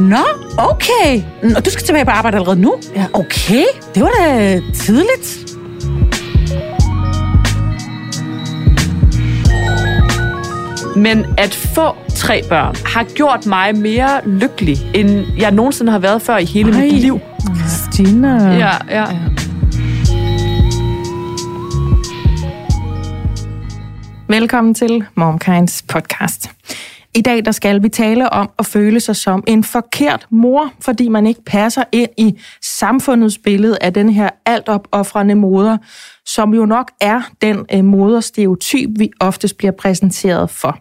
Nå, okay. Og du skal tilbage på arbejde allerede nu? Ja. Okay, det var da tidligt. Men at få tre børn har gjort mig mere lykkelig, end jeg nogensinde har været før i hele Ej. mit liv. Christina. Ja, ja. Velkommen til MomKinds podcast. I dag der skal vi tale om at føle sig som en forkert mor, fordi man ikke passer ind i samfundets billede af den her altopoffrende moder, som jo nok er den øh, moderstereotyp, vi oftest bliver præsenteret for.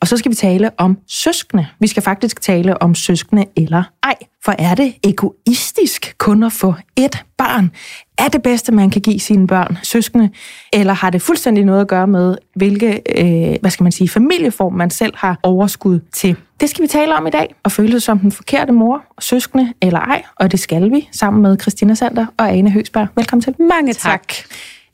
Og så skal vi tale om søskende. Vi skal faktisk tale om søskende eller ej. For er det egoistisk kun at få et barn? Er det bedste, man kan give sine børn søskende? Eller har det fuldstændig noget at gøre med, hvilke øh, hvad skal man sige, familieform man selv har overskud til? Det skal vi tale om i dag, og føle sig som den forkerte mor, søskende eller ej. Og det skal vi sammen med Christina Sander og Ane Høgsberg. Velkommen til. Mange tak. tak.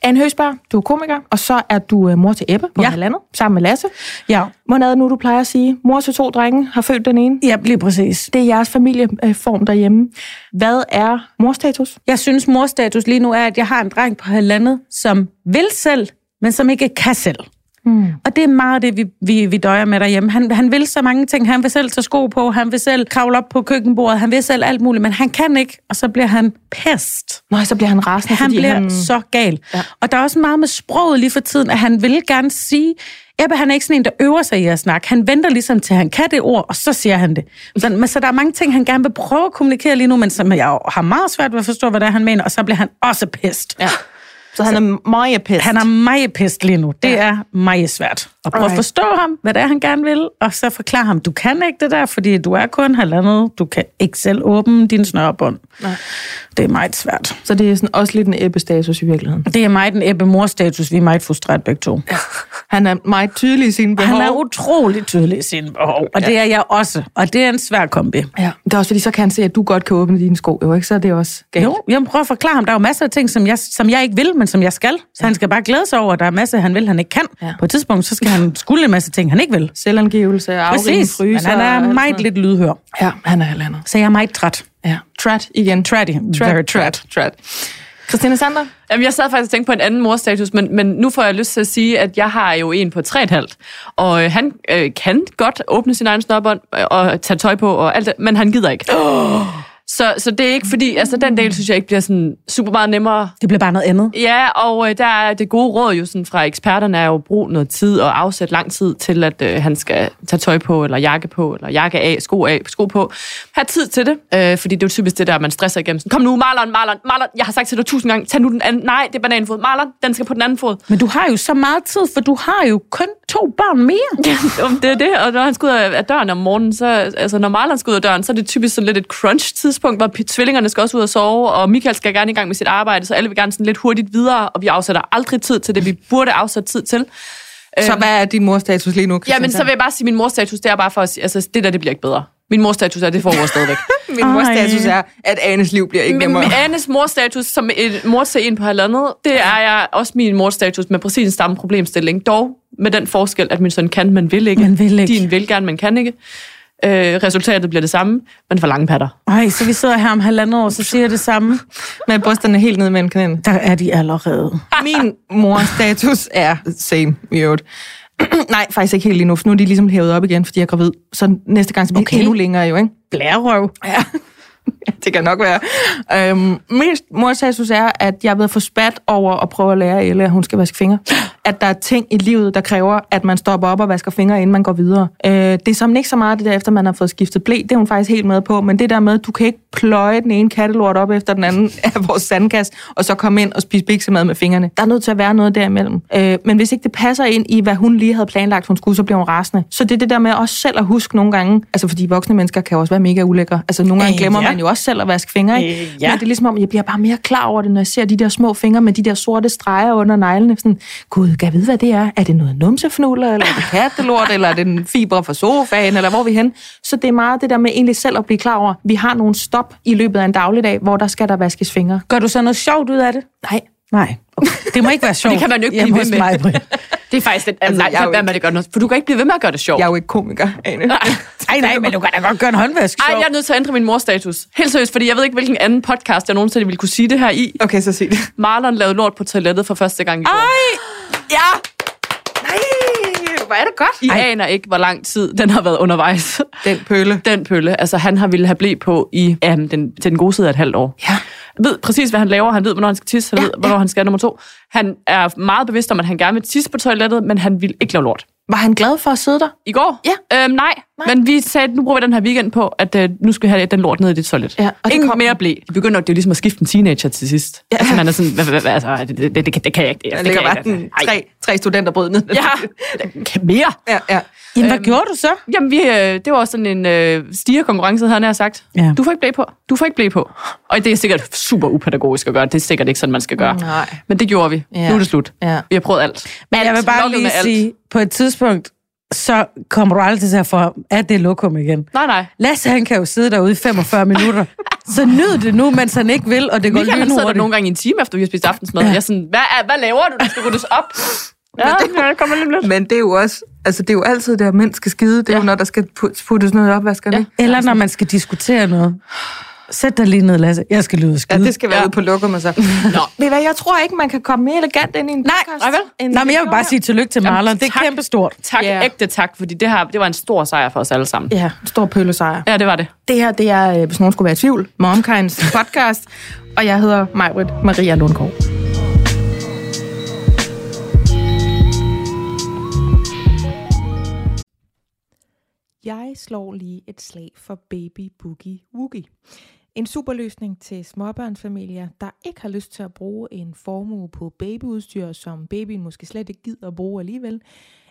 Anne Høgsberg, du er komiker, og så er du øh, mor til Ebbe på Ja. ja. halvandet, sammen med Lasse. Ja, Hvordan er det nu, du plejer at sige? Mor til to drenge har født den ene. ja lige præcis. Det er jeres familieform derhjemme. Hvad er morstatus? Jeg synes, morstatus lige nu er, at jeg har en dreng på halvandet, som vil selv, men som ikke kan selv. Hmm. Og det er meget det, vi, vi, vi døjer med derhjemme. Han, han vil så mange ting. Han vil selv tage sko på, han vil selv kravle op på køkkenbordet, han vil selv alt muligt, men han kan ikke, og så bliver han pest. Nå, så bliver han rasende, Han fordi bliver han... så gal. Ja. Og der er også meget med sproget lige for tiden, at han vil gerne sige... Ebbe, han er ikke sådan en, der øver sig i at snakke. Han venter ligesom til, han kan det ord, og så siger han det. Så, men, så der er mange ting, han gerne vil prøve at kommunikere lige nu, men som jeg har meget svært ved at forstå, hvad det er, han mener, og så bliver han også pest. Ja. Så han er meget pest. Han er meget pest lige nu. Det ja. er meget svært. Og prøve at Alright. forstå ham, hvad det er, han gerne vil, og så forklare ham, du kan ikke det der, fordi du er kun halvandet. Du kan ikke selv åbne din snørbånd. Nej. Det er meget svært. Så det er sådan også lidt en Ebbe-status i virkeligheden. Det er meget den ebbe mor-status. Vi er meget frustreret begge to. Ja. Han er meget tydelig i sine behov. Han er utrolig tydelig i sine behov, og det er jeg også. Og det er en svær kombi. Ja, det er også fordi, så kan han se, at du godt kan åbne dine sko, jo ikke? Så er det også galt. Jo, jeg prøver at forklare ham. Der er jo masser af ting, som jeg, som jeg ikke vil, men som jeg skal. Så ja. han skal bare glæde sig over, at der er masser, han vil, han ikke kan. Ja. Ja. På et tidspunkt, så skal han skulle en masse ting, han ikke vil. Selvangivelse, afring, Præcis, men fryser. han og er meget lidt lydhør. Ja, han er halvandet. Så jeg er meget træt. Ja. Trat igen. Tratty. Very trat. Trat. Christina Sander? Jamen, jeg sad faktisk og tænkte på en anden morstatus, men, men nu får jeg lyst til at sige, at jeg har jo en på 3,5, og øh, han øh, kan godt åbne sin egen snørbånd øh, og tage tøj på og alt det, men han gider ikke. Oh. Så, så det er ikke fordi, altså den del synes jeg ikke bliver sådan super meget nemmere. Det bliver bare noget andet. Ja, og øh, der er det gode råd jo sådan fra eksperterne er jo at bruge noget tid og afsætte lang tid til, at øh, han skal tage tøj på, eller jakke på, eller jakke af, sko af, sko på. Ha' tid til det, øh, fordi det er jo typisk det der, man stresser igennem. Sådan, Kom nu, Marlon, Marlon, Marlon, jeg har sagt til dig tusind gange, tag nu den anden. Nej, det er bananfod. Marlon, den skal på den anden fod. Men du har jo så meget tid, for du har jo kun to børn mere. Ja, om det er det, og når han skal ud af døren om morgenen, så, altså når Marlon skal ud af døren, så er det typisk sådan lidt et crunch-tidspunkt, hvor tvillingerne skal også ud og sove, og Michael skal gerne i gang med sit arbejde, så alle vil gerne sådan lidt hurtigt videre, og vi afsætter aldrig tid til det, vi burde afsætte tid til. Så hvad er din morstatus lige nu, Christina Ja, men så vil jeg bare sige, at min morstatus, det er bare for at sige, altså det der, det bliver ikke bedre. Min morstatus er, det foregår stadigvæk. Min morstatus er, at Anes liv bliver ikke nemmere. med Annes morstatus som et mor til en på halvandet, det er jeg også min morstatus med præcis en samme problemstilling. Dog med den forskel, at min søn kan, men vil ikke. Men vil ikke. Din vil gerne, men kan ikke. Øh, resultatet bliver det samme, men for lange patter. Ej, så vi sidder her om halvandet år, så siger jeg det samme. Med brysterne helt ned mellem knæene. Der er de allerede. Min morstatus er same i øvrigt. Nej, faktisk ikke helt lige nu, for nu er de ligesom hævet op igen, fordi jeg er gravid. Så næste gang så bliver Okay. endnu længere jo, ikke? Blærerøv. Ja, det kan nok være. Øhm, min morstatus er, at jeg er at få spat over at prøve at lære Elle, at hun skal vaske fingre. At der er ting i livet, der kræver, at man stopper op og vasker fingre, inden man går videre. Øh, det er som ikke så meget det der, efter man har fået skiftet blæ. Det er hun faktisk helt med på. Men det der med, at du kan ikke pløje den ene kattelort op efter den anden af vores sandkasse, og så komme ind og spise biksemad med fingrene. Der er nødt til at være noget derimellem. Øh, men hvis ikke det passer ind i, hvad hun lige havde planlagt, hun skulle, så bliver hun rasende. Så det er det der med også selv at huske nogle gange, altså fordi voksne mennesker kan også være mega ulækre. Altså nogle gange Øh, glemmer ja. man jo også selv at vaske fingre, ikke? Øh, ja. Men det er ligesom om, jeg bliver bare mere klar over det, når jeg ser de der små fingre med de der sorte streger under neglene. Sådan, gud, kan jeg vide, hvad det er? Er det noget numsefnuller, eller er det kattelort, eller er det en fibre fra sofaen, eller hvor er vi hen? Så det er meget det der med egentlig selv at blive klar over, vi har nogle stop i løbet af en dagligdag, hvor der skal der vaskes fingre. Gør du så noget sjovt ud af det? Nej, Nej. Okay. Det må ikke være sjovt. Det kan man jo ikke blive ved med. mig. Det er faktisk et... Altså, Altså, nej, jeg er jo hvad med det godt noget? For du kan ikke blive ved med at gøre det sjovt. Jeg er jo ikke komiker, Ane. Nej, nej, men du kan da godt gøre en håndvask. Ej, jeg er nødt til at ændre min morstatus. Helt seriøst, fordi jeg ved ikke, hvilken anden podcast, jeg nogensinde ville kunne sige det her i. Okay, så sig det. Marlon lavede lort på toilettet for første gang i går. Ej! Ja! Nej, hvor er det godt. I Ej. aner ikke, hvor lang tid den har været undervejs. Den pølle. Den pølle. Altså, han har ville have blæ på i ja, den, til den gode side af et halvt år. Ja. Ved præcis, hvad han laver. Han ved, hvornår han skal tisse. Han ja, ved, hvornår han skal nummer to. Han er meget bevidst om, at han gerne vil tisse på toilettet, men han vil ikke lave lort. Var han glad for at sidde der? I går? Ja. Øhm, nej. Nej, men vi sagde, nu bruger vi den her weekend på, at øh, nu skal vi have den lort ned i dit toilet. Ja, og det Ingen kom- mere blæ. Det begynder det er jo ligesom at skifte en teenager til sidst. Ja. Altså, man er sådan, hvad, hvad, hvad, altså, det, det, det, det, det kan jeg ikke. Det, Der det ligger kan jeg bare ikke. Ej. tre, tre studenterbrød ned. Ja, det kan mere. ja, ja. Jamen, hvad gjorde du så? Jamen, vi, øh, det var også sådan en øh, stigerkonkurrence, havde han sagt. Ja. Du får ikke blæ på. Du får ikke blæ på. Og det er sikkert super upædagogisk at gøre. Det er sikkert ikke sådan, man skal gøre. Nej. Men det gjorde vi. Ja. Nu er det slut. Ja. Vi har prøvet alt. Men jeg vil bare lige sige, på et tidspunkt, så kommer du aldrig til at få, at det er lokum igen. Nej, nej. Lasse, han kan jo sidde derude i 45 minutter. Så nyd det nu, mens han ikke vil, og det går Michael han sidder der nogle gange i en time, efter vi har spist aftensmad. Ja. Jeg er sådan, hvad, er, hvad laver du? Du skal ryddes op. Ja, jeg kommer lige om lidt. Men det er jo også, altså det er jo altid der, mænd skal skide. Det er ja. jo, når der skal put- puttes noget op, hvad skal Ja. det? Eller når man skal diskutere noget. Sæt dig lige ned, Lasse. Jeg skal lyde Ja, skide. det skal være Ja. ude på lokum og så. Nå. Ved hvad, jeg tror ikke, man kan komme mere elegant ind i en Nej, podcast. nej vel? Nej, men jeg vil vi bare sige tillykke til Jamen, Marlon. Det er tak. kæmpestort. Tak, Ja. yeah. ægte tak, fordi det, her, det var en stor sejr for os alle sammen. Ja, stor pøllesejr. Ja, det var det. Det her, det er, øh, hvis nogen skulle være i tvivl, Momkinds podcast, og jeg hedder Majbrit Maria Lundgaard. Jeg slår lige et slag for Baby Boogie Woogie. En superløsning til småbørnsfamilier, der ikke har lyst til at bruge en formue på babyudstyr, som babyen måske slet ikke gider at bruge alligevel,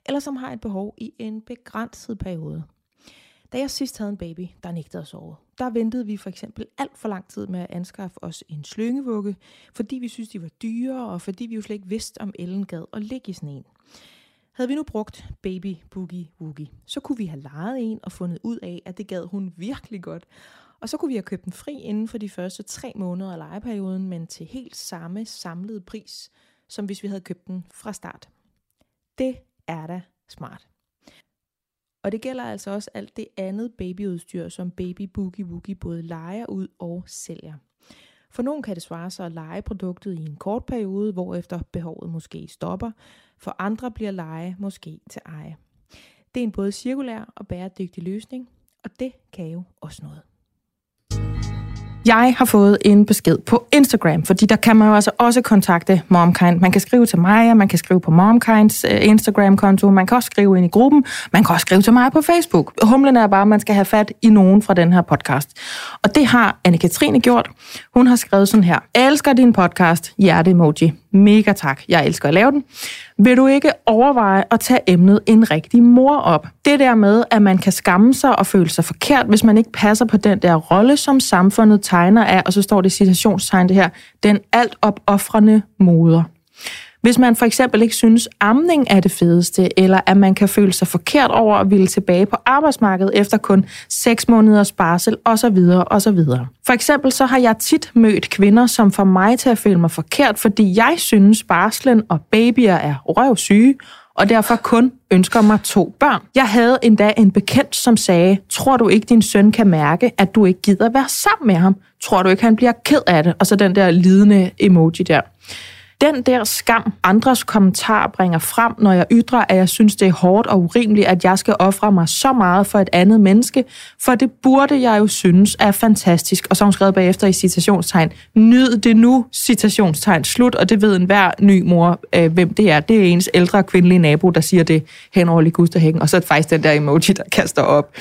eller som har et behov i en begrænset periode. Da jeg sidst havde en baby, der nægtede at sove, der ventede vi for eksempel alt for lang tid med at anskaffe os en slyngevugge, fordi vi synes de var dyre, og fordi vi jo slet ikke vidste, om Ellen gad at ligge i sådan en. Havde vi nu brugt Baby Boogie Woogie, så kunne vi have lejet en og fundet ud af, at det gad hun virkelig godt. Og så kunne vi have købt den fri inden for de første tre måneder af lejeperioden, men til helt samme samlede pris, som hvis vi havde købt den fra start. Det er da smart. Og det gælder altså også alt det andet babyudstyr, som Baby Boogie Woogie både leger ud og sælger. For nogen kan det svare sig at lege produktet i en kort periode, hvorefter behovet måske stopper. For andre bliver leje måske til eje. Det er en både cirkulær og bæredygtig løsning, og det kan jo også noget. Jeg har fået en besked på Instagram, fordi der kan man jo altså også kontakte MomKind. Man kan skrive til mig, og man kan skrive på MomKinds øh, Instagram-konto, man kan også skrive ind i gruppen, man kan også skrive til mig på Facebook. Humlen er bare, at man skal have fat i nogen fra den her podcast. Og det har Anne-Katrine gjort. Hun har skrevet sådan her. Elsker din podcast, hjerte-emoji. Mega tak, jeg elsker at lave den. Vil du ikke overveje at tage emnet en rigtig mor op? Det der med, at man kan skamme sig og føle sig forkert, hvis man ikke passer på den der rolle, som samfundet tegner af, og så står det i citationstegn det her, den alt opoffrende moder. Hvis man for eksempel ikke synes, amning er det fedeste, eller at man kan føle sig forkert over at ville tilbage på arbejdsmarkedet efter kun 6 måneders barsel osv. osv. For eksempel så har jeg tit mødt kvinder, som får mig til at føle mig forkert, fordi jeg synes, barslen og babyer er røvsyge, og derfor kun ønsker mig to børn. Jeg havde endda en bekendt, som sagde, tror du ikke, din søn kan mærke, at du ikke gider være sammen med ham? Tror du ikke, han bliver ked af det? Og så den der lidende emoji der. Den der skam, andres kommentarer bringer frem, når jeg ytrer, at jeg synes, det er hårdt og urimeligt, at jeg skal ofre mig så meget for et andet menneske, for det burde jeg jo synes er fantastisk. Og så har hun skrevet bagefter i citationstegn, nyd det nu, citationstegn slut, og det ved enhver ny mor, øh, hvem det er. Det er ens ældre kvindelige nabo, der siger det hen over Ligusterhængen, og så er det faktisk den der emoji, der kaster op.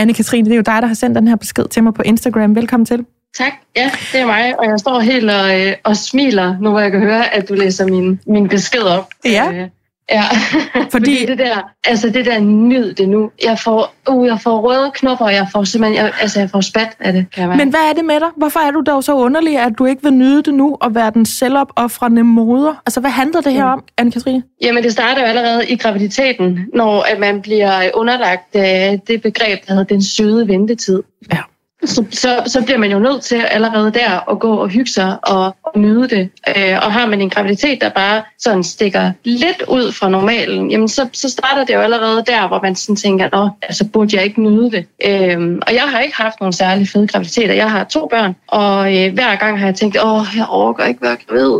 Anne-Katrine, det er jo dig, der har sendt den her besked til mig på Instagram. Velkommen til. Tak, ja, det er mig, og jeg står helt og, øh, og smiler, nu hvor jeg kan høre, at du læser min, min besked op. Ja. Øh, ja, Fordi- fordi det der, altså det der nyd det nu, jeg får, uh, jeg får røde knopper, og jeg får simpelthen, jeg, altså jeg får spat af det, kan jeg. Men hvad er det med dig? Hvorfor er du dog så underlig, at du ikke vil nyde det nu og være den selvopoffrende moder? Altså, hvad handler det her om, Anne-Katrine? Jamen, det starter jo allerede i graviditeten, når at man bliver underlagt øh, det begreb, der hedder den søde ventetid. Ja. Så, så, så bliver man jo nødt til allerede der at gå og hygge sig og, og nyde det. Øh, og har man en graviditet, der bare sådan stikker lidt ud fra normalen, jamen så, så starter det jo allerede der, hvor man sådan tænker, nå, altså burde jeg ikke nyde det. Øh, og jeg har ikke haft nogen særlig fede graviditeter. Jeg har to børn, og øh, hver gang har jeg tænkt, åh, jeg overgår ikke være gravid.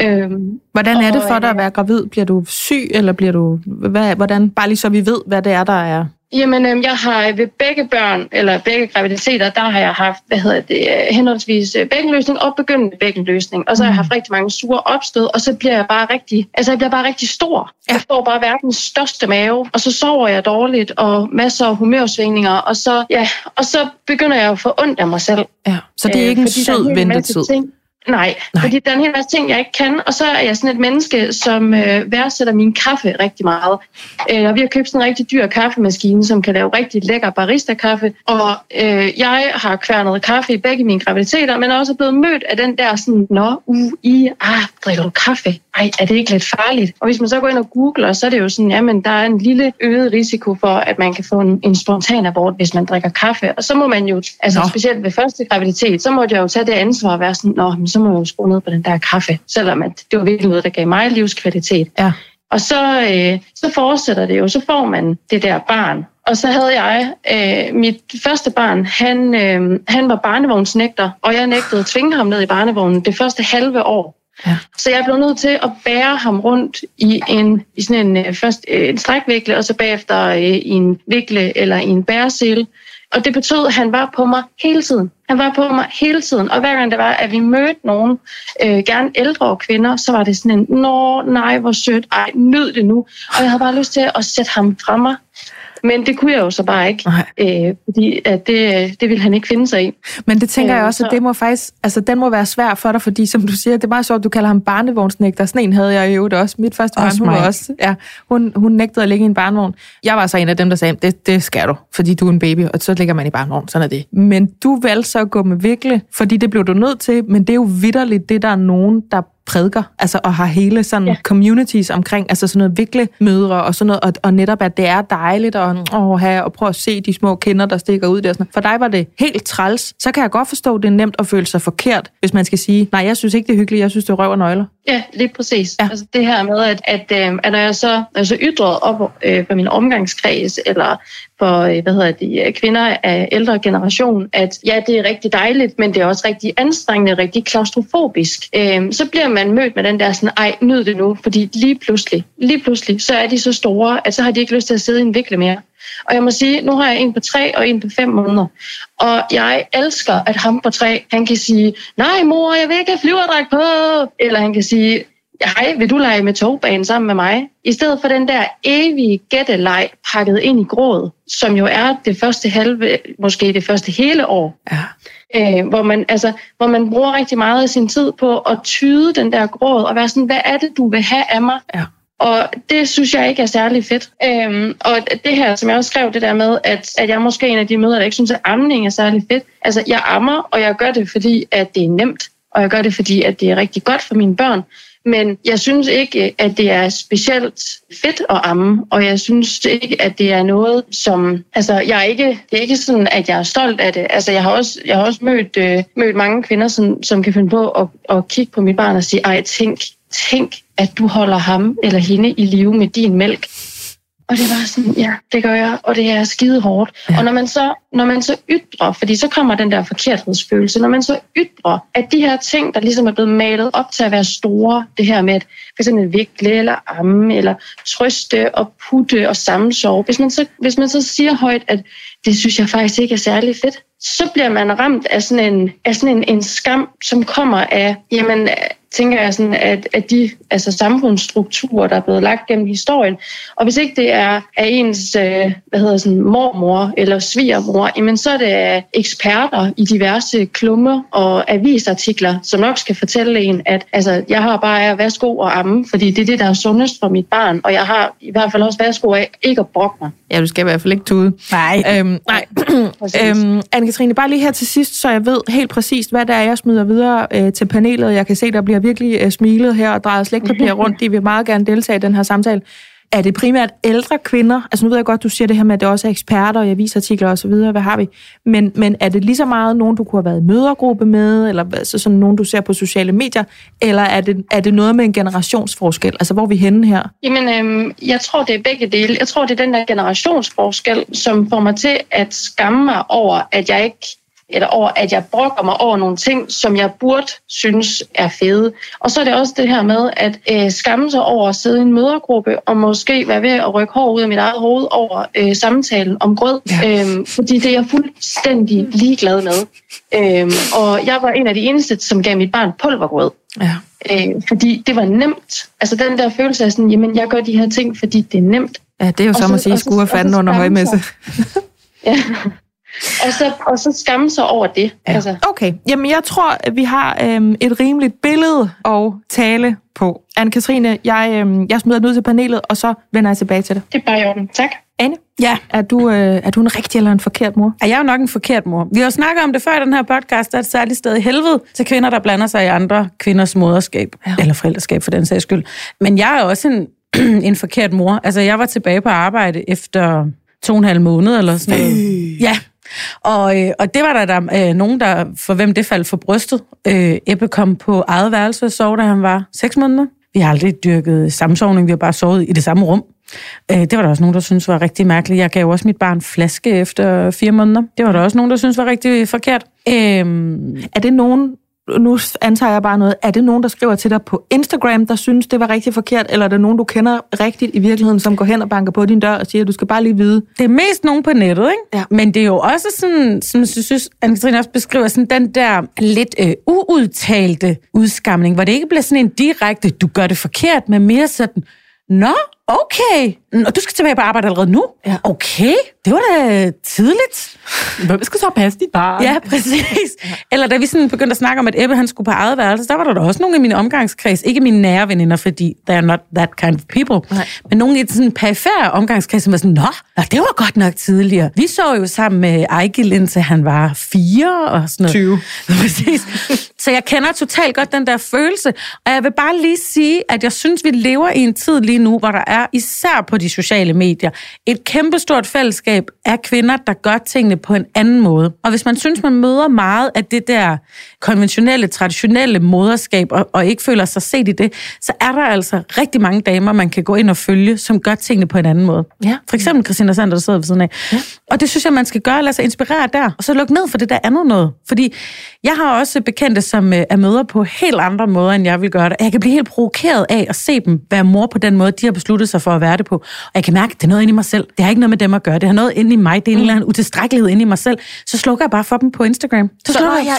Øh, hvordan er det for dig at være gravid? Bliver du syg, eller bliver du... Hvad, hvordan, bare lige så vi ved, hvad det er, der er Jamen, øh, jeg har ved begge børn, eller begge graviditeter, der har jeg haft, hvad hedder det, øh, henholdsvis øh, bækkenløsning og begyndende bækkenløsning. Og så har jeg mm. haft rigtig mange sure opstød, og så bliver jeg bare rigtig, altså jeg bliver bare rigtig stor. Ja. Jeg får bare verdens største mave, og så sover jeg dårligt, og masser af humørsvingninger, og så, ja, og så begynder jeg at få ondt af mig selv. Ja, så det er ikke en sød ventetid. Ting, Nej, Nej, fordi der er en hel masse ting, jeg ikke kan. Og så er jeg sådan et menneske, som øh, værdsætter min kaffe rigtig meget. Øh, og vi har købt sådan en rigtig dyr kaffemaskine, som kan lave rigtig lækker barista-kaffe. Og øh, jeg har kværnet kaffe i begge mine graviditeter, men er også blevet mødt af den der sådan, nå, uh, i, ah, drikker du kaffe? Ej, er det ikke lidt farligt? Og hvis man så går ind og googler, så er det jo sådan, jamen, der er en lille øget risiko for, at man kan få en, en spontan abort, hvis man drikker kaffe. Og så må man jo, altså nå. specielt ved første graviditet, så må jeg jo tage det ansvar at være sådan, nå, så må jeg jo skrue ned på den der kaffe, selvom at det var virkelig noget, der gav mig livskvalitet. Ja. Og så, øh, så fortsætter det jo, så får man det der barn. Og så havde jeg, øh, mit første barn, han, øh, han var barnevognsnægter, og jeg nægtede at tvinge ham ned i barnevognen det første halve år. Ja. Så jeg blev nødt til at bære ham rundt i en i sådan en øh, først øh, en strækvikle og så bagefter øh, i en vikle eller i en bæresel. Og det betød, at han var på mig hele tiden. Han var på mig hele tiden. Og hver gang det var, at vi mødte nogen, øh, gerne ældre kvinder, så var det sådan en, nå nej, hvor sødt, ej, nyd det nu. Og jeg havde bare lyst til at sætte ham fra mig. Men det kunne jeg jo så bare ikke, øh, fordi at det, det ville han ikke finde sig i. Men det tænker øh, jeg også, at det må faktisk, altså den må være svær for dig, fordi som du siger, det er meget sjovt, du kalder ham barnevognsnægter. Sådan en havde jeg jo det også. Mit første barn, hun var også, ja, hun, hun nægtede at ligge i en barnevogn. Jeg var så en af dem, der sagde, det, det skal du, fordi du er en baby, og så ligger man i barnevogn, sådan er det. Men du valgte så at gå med vikle, fordi det blev du nødt til, men det er jo vidderligt det, der er nogen, der prædiker, altså og har hele sådan ja. communities omkring, altså sådan noget vikle mødre og sådan noget, og, og netop at det er dejligt at åh, have, og prøve at se de små kinder, der stikker ud der. Sådan. For dig var det helt træls, så kan jeg godt forstå, at det er nemt at føle sig forkert, hvis man skal sige, nej, jeg synes ikke, det er hyggeligt, jeg synes, det er røv og nøgler. Ja, lige præcis. Ja. Altså det her med, at, at, øh, at når jeg så altså ytret op øh, på min omgangskreds, eller for øh, hvad hedder de, øh, kvinder af ældre generation, at ja, det er rigtig dejligt, men det er også rigtig anstrengende, rigtig klaustrofobisk. Øh, så bliver man mødt med den der sådan, ej, nyd det nu, fordi lige pludselig, lige pludselig, så er de så store, at så har de ikke lyst til at sidde i en vikle mere. Og jeg må sige, nu har jeg en på tre og en på fem måneder. Og jeg elsker, at ham på tre, han kan sige, nej mor, jeg vil ikke have flyverdragt på. Eller han kan sige, hej, vil du lege med togbanen sammen med mig? I stedet for den der evige gætteleg pakket ind i gråd, som jo er det første halve, måske det første hele år. Ja. Øh, hvor, man, altså, hvor man bruger rigtig meget af sin tid på at tyde den der gråd, og være sådan, hvad er det, du vil have af mig? Ja. Og det synes jeg ikke er særlig fedt. Øhm, og det her, som jeg også skrev, det der med, at, at jeg er måske en af de møder, der ikke synes, at amning er særlig fedt. Altså, jeg ammer, og jeg gør det, fordi at det er nemt. Og jeg gør det, fordi at det er rigtig godt for mine børn. Men jeg synes ikke, at det er specielt fedt at amme, og jeg synes ikke, at det er noget, som... Altså, jeg er ikke, det er ikke sådan, at jeg er stolt af det. Altså, jeg har også, jeg har også mødt, øh, mødt mange kvinder, som, som kan finde på at, at kigge på mit barn og sige, ej, tænk, tænk, at du holder ham eller hende i live med din mælk. Og det var sådan, ja, det gør jeg, og det er skide hårdt. Ja. Og når man, så, når man så ytrer, fordi så kommer den der forkerthedsfølelse, når man så ytrer, at de her ting, der ligesom er blevet malet op til at være store, det her med at for eksempel vikle eller amme, eller trøste og putte og sammensove, hvis man så, hvis man så siger højt, at det synes jeg faktisk ikke er særlig fedt, så bliver man ramt af sådan en, af sådan en, en skam, som kommer af, jamen, tænker jeg sådan, at, at de altså samfundsstrukturer, der er blevet lagt gennem historien, og hvis ikke det er af ens øh, hvad hedder sådan, mormor eller svigermor, jamen så er det eksperter i diverse klummer og avisartikler, som nok skal fortælle en, at altså, jeg har bare at værsgo og amme, fordi det er det, der er sundest for mit barn, og jeg har i hvert fald også værsgo af ikke at brokke mig. Ja, du skal i hvert fald ikke tude. Nej. Øhm, nej. øhm, Anne-Katrine, bare lige her til sidst, så jeg ved helt præcist, hvad der er, jeg smider videre øh, til panelet. Jeg kan se, der bliver virkelig øh, smilet her og drejet slægtpapir rundt. De vil meget gerne deltage i den her samtale. Er det primært ældre kvinder? Altså nu ved jeg godt, du siger det her med, at det også er eksperter i avisartikler og så videre. Hvad har vi? Men, men er det lige så meget nogen, du kunne have været i mødergruppe med, eller altså sådan nogen, du ser på sociale medier? Eller er det, er det noget med en generationsforskel? Altså hvor er vi henne her? Jamen, øhm, jeg tror, det er begge dele. Jeg tror, det er den der generationsforskel, som får mig til at skamme mig over, at jeg ikke eller over, at jeg brokker mig over nogle ting, som jeg burde synes er fede. Og så er det også det her med at øh, skamme sig over at sidde i en mødergruppe, og måske være ved at rykke hår ud af mit eget hoved over øh, samtalen om grød. Ja. Øhm, fordi det er jeg fuldstændig ligeglad med. Øhm, og jeg var en af de eneste, som gav mit barn pulvergrød. Ja. Øh, fordi det var nemt. Altså den der følelse af sådan, jamen jeg gør de her ting, fordi det er nemt. Ja, det er jo som at sige, skue fanden under højmesse. ja. Og så, og så skamme sig over det. Ja. Altså. Okay, jamen jeg tror, at vi har øhm, et rimeligt billede at tale på. Anne-Katrine, jeg, øhm, jeg smider den ud til panelet, og så vender jeg tilbage til det. Det er bare i orden. Tak. Anne, ja. er, du, øh, er du en rigtig eller en forkert mor? Er jeg jo nok en forkert mor. Vi har jo snakket om det før i den her podcast, der er et særligt sted i helvede til kvinder, der blander sig i andre kvinders moderskab, ja. eller forældreskab for den sags skyld. Men jeg er også en, en forkert mor. Altså, jeg var tilbage på arbejde efter to og en halv måned eller sådan noget. Ja, og, øh, og det var der, der øh, nogen, der, for hvem det faldt for brystet. Øh, Ebbe kom på eget værelse og sov, da han var seks måneder. Vi har aldrig dyrket samsovning, vi har bare sovet i det samme rum. Øh, det var der også nogen, der synes var rigtig mærkeligt. Jeg gav også mit barn flaske efter fire måneder. Det var der også nogen, der synes var rigtig forkert. Øh, er det nogen, nu antager jeg bare noget, er det nogen, der skriver til dig på Instagram, der synes, det var rigtig forkert, eller er det nogen, du kender rigtigt i virkeligheden, som går hen og banker på din dør og siger, du skal bare lige vide? Det er mest nogen på nettet, ikke? Ja. Men det er jo også sådan, som jeg synes, Anne-Katrine også beskriver, sådan den der lidt øh, uudtalte udskamning, hvor det ikke bliver sådan en direkte, du gør det forkert, men mere sådan, nå, okay, og du skal tilbage på arbejde allerede nu? Ja. Okay, det var da tidligt. Hvem skal så passe dit barn? Ja, præcis. ja. Eller da vi sådan begyndte at snakke om, at Ebbe han skulle på eget værelse, der var der da også nogle af mine omgangskreds, ikke mine nære veninder, fordi they are not that kind of people, Nej. men nogle i sådan perifære omgangskreds, som var sådan, nå, nå, det var godt nok tidligere. Vi så jo sammen med Ejgil, indtil han var fire og sådan noget. 20. Præcis. Så jeg kender totalt godt den der følelse, og jeg vil bare lige sige, at jeg synes, vi lever i en tid lige nu, hvor der er især på de sociale medier et kæmpestort fællesskab af kvinder, der gør tingene på en anden måde. Og hvis man synes, man møder meget af det der konventionelle, traditionelle moderskab, og, og ikke føler sig set i det, så er der altså rigtig mange damer, man kan gå ind og følge, som gør tingene på en anden måde. Ja. For eksempel Christina Sander, der sidder ved siden af. Ja. Og det synes jeg, man skal gøre, lade sig inspirere der, og så lukke ned for det der andet noget. Fordi jeg har også bekendte, som øh, er møder på helt andre måder, end jeg vil gøre det. Jeg kan blive helt provokeret af at se dem være mor på den måde, de har besluttet sig for at være det på. Og jeg kan mærke, at det er noget inde i mig selv. Det har ikke noget med dem at gøre. Det har noget inde i mig. Det er en mm. eller anden utilstrækkelighed inde i mig selv. Så slukker jeg bare for dem på Instagram. Så slukker, jeg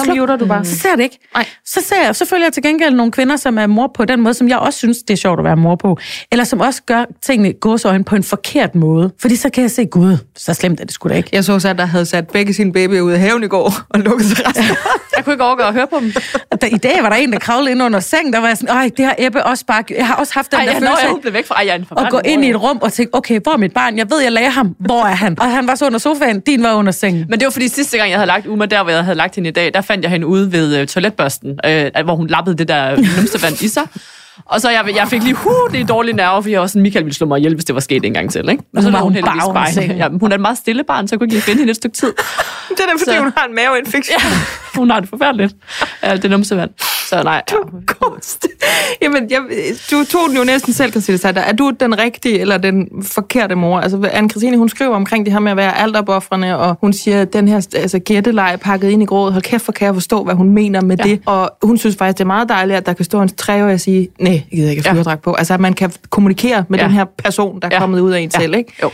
bare så muter du bare. Så ser jeg det ikke. Nej. Så, ser jeg, så følger jeg til gengæld nogle kvinder, som er mor på den måde, som jeg også synes, det er sjovt at være mor på. Eller som også gør tingene gåsøjne på en forkert måde. Fordi så kan jeg se, gud, så slemt er det sgu da ikke. Jeg så så, der havde sat begge sine babyer ud af haven i går og lukket sig resten. jeg kunne ikke overgå at høre på dem. Der, I dag var der en, der kravlede ind under sengen, der var sådan, ej, det har Ebbe også bare... Jeg har også haft den ej, der følelse af, blev væk fra, ej, jeg er at gå ind i et rum og tænke, okay, hvor er mit barn? Jeg ved, jeg lagde ham. Hvor er han? Og han var så under sofaen, din var under sengen. Men det var fordi sidste gang, jeg havde lagt Uma der, hvor jeg havde lagt hende i dag, der fandt jeg hende ude ved øh, toiletbørsten, øh, hvor hun lappede det der numsevand i sig. Og så jeg, jeg fik lige, huh, det er dårlige nerver, for jeg var sådan, Michael ville slå mig ihjel, hvis det var sket en gang til. Ikke? Men så var hun heldigvis bare, ja, hun er et meget stille barn, så jeg kunne ikke lige finde hende et stykke tid. det er da, fordi så, hun har en maveinfektion. Ja, hun har det forfærdeligt. Ja, det er numsevand. Så nej. Du kost. Jamen, jeg, du tog den jo næsten selv, Christine Sander. Er du den rigtige eller den forkerte mor? Altså, Anne-Christine, hun skriver omkring det her med at være altopoffrende, og hun siger, at den her altså, gætteleje pakket ind i grådet, hold kæft for kan jeg forstå, hvad hun mener med ja. det. Og hun synes faktisk, det er meget dejligt, at der kan stå en treårig og sige, nej, jeg gider ikke have ja. på. Altså, at man kan kommunikere med ja. den her person, der er ja. kommet ud af en ja. selv, ikke? Jo.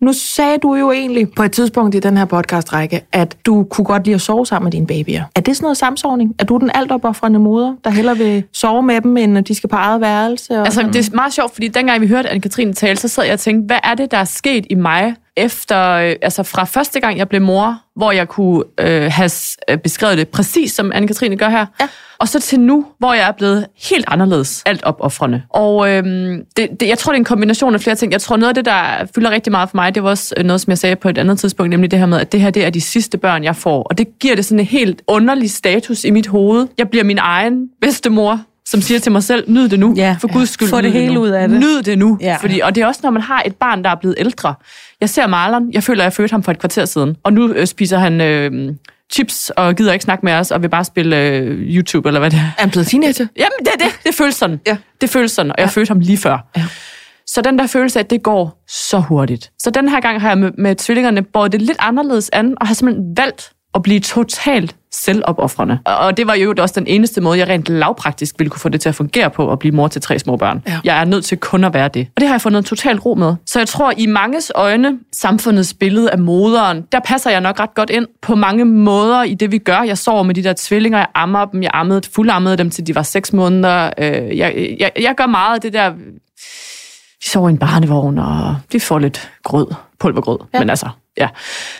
Nu sagde du jo egentlig på et tidspunkt i den her podcastrække, at du kunne godt lide at sove sammen med dine babyer. Er det sådan noget samsovning? Er du den altopoffrende moder, der hellere vil sove med dem, end de skal på eget værelse? Og altså, det er meget sjovt, fordi dengang vi hørte Anne-Katrine tale, så sad jeg og tænkte, hvad er det, der er sket i mig, efter, øh, altså fra første gang, jeg blev mor, hvor jeg kunne øh, have øh, beskrevet det præcis, som Anne-Katrine gør her, ja. og så til nu, hvor jeg er blevet helt anderledes, alt opoffrende. Og øh, det, det, jeg tror, det er en kombination af flere ting. Jeg tror, noget af det, der fylder rigtig meget for mig, det var også øh, noget, som jeg sagde på et andet tidspunkt, nemlig det her med, at det her det er de sidste børn, jeg får. Og det giver det sådan en helt underlig status i mit hoved. Jeg bliver min egen bedstemor, som siger til mig selv, nyd det nu, Ja. for guds skyld. Få det nyd hele nu. ud af det. Nyd det nu. Ja. Fordi, og det er også, når man har et barn, der er blevet ældre. Jeg ser Marlon, jeg føler, at jeg fødte ham for et kvarter siden, og nu øh, spiser han øh, chips og gider ikke snakke med os, og vil bare spille øh, YouTube, eller hvad det er. Er han blevet teenager? Jamen, det er det. Det føles sådan. Ja. Det føles sådan, og jeg fødte ham lige før. Ja. Så den der følelse af, at det går så hurtigt. Så den her gang har jeg med, med tvillingerne båret det lidt anderledes an, og har simpelthen valgt at blive totalt selvopoffrende. Og det var jo også den eneste måde, jeg rent lavpraktisk ville kunne få det til at fungere på, at blive mor til tre små børn. Ja. Jeg er nødt til kun at være det. Og det har jeg fundet totalt ro med. Så jeg tror, i manges øjne, samfundets billede af moderen, der passer jeg nok ret godt ind på mange måder i det, vi gør. Jeg sover med de der tvillinger, jeg ammer dem, jeg ammede, fuldammede dem til de var seks måneder. Øh, jeg, jeg, jeg gør meget af det der de sover i en barnevogn, og de får lidt grød, pulvergrød. Ja. Men altså, ja.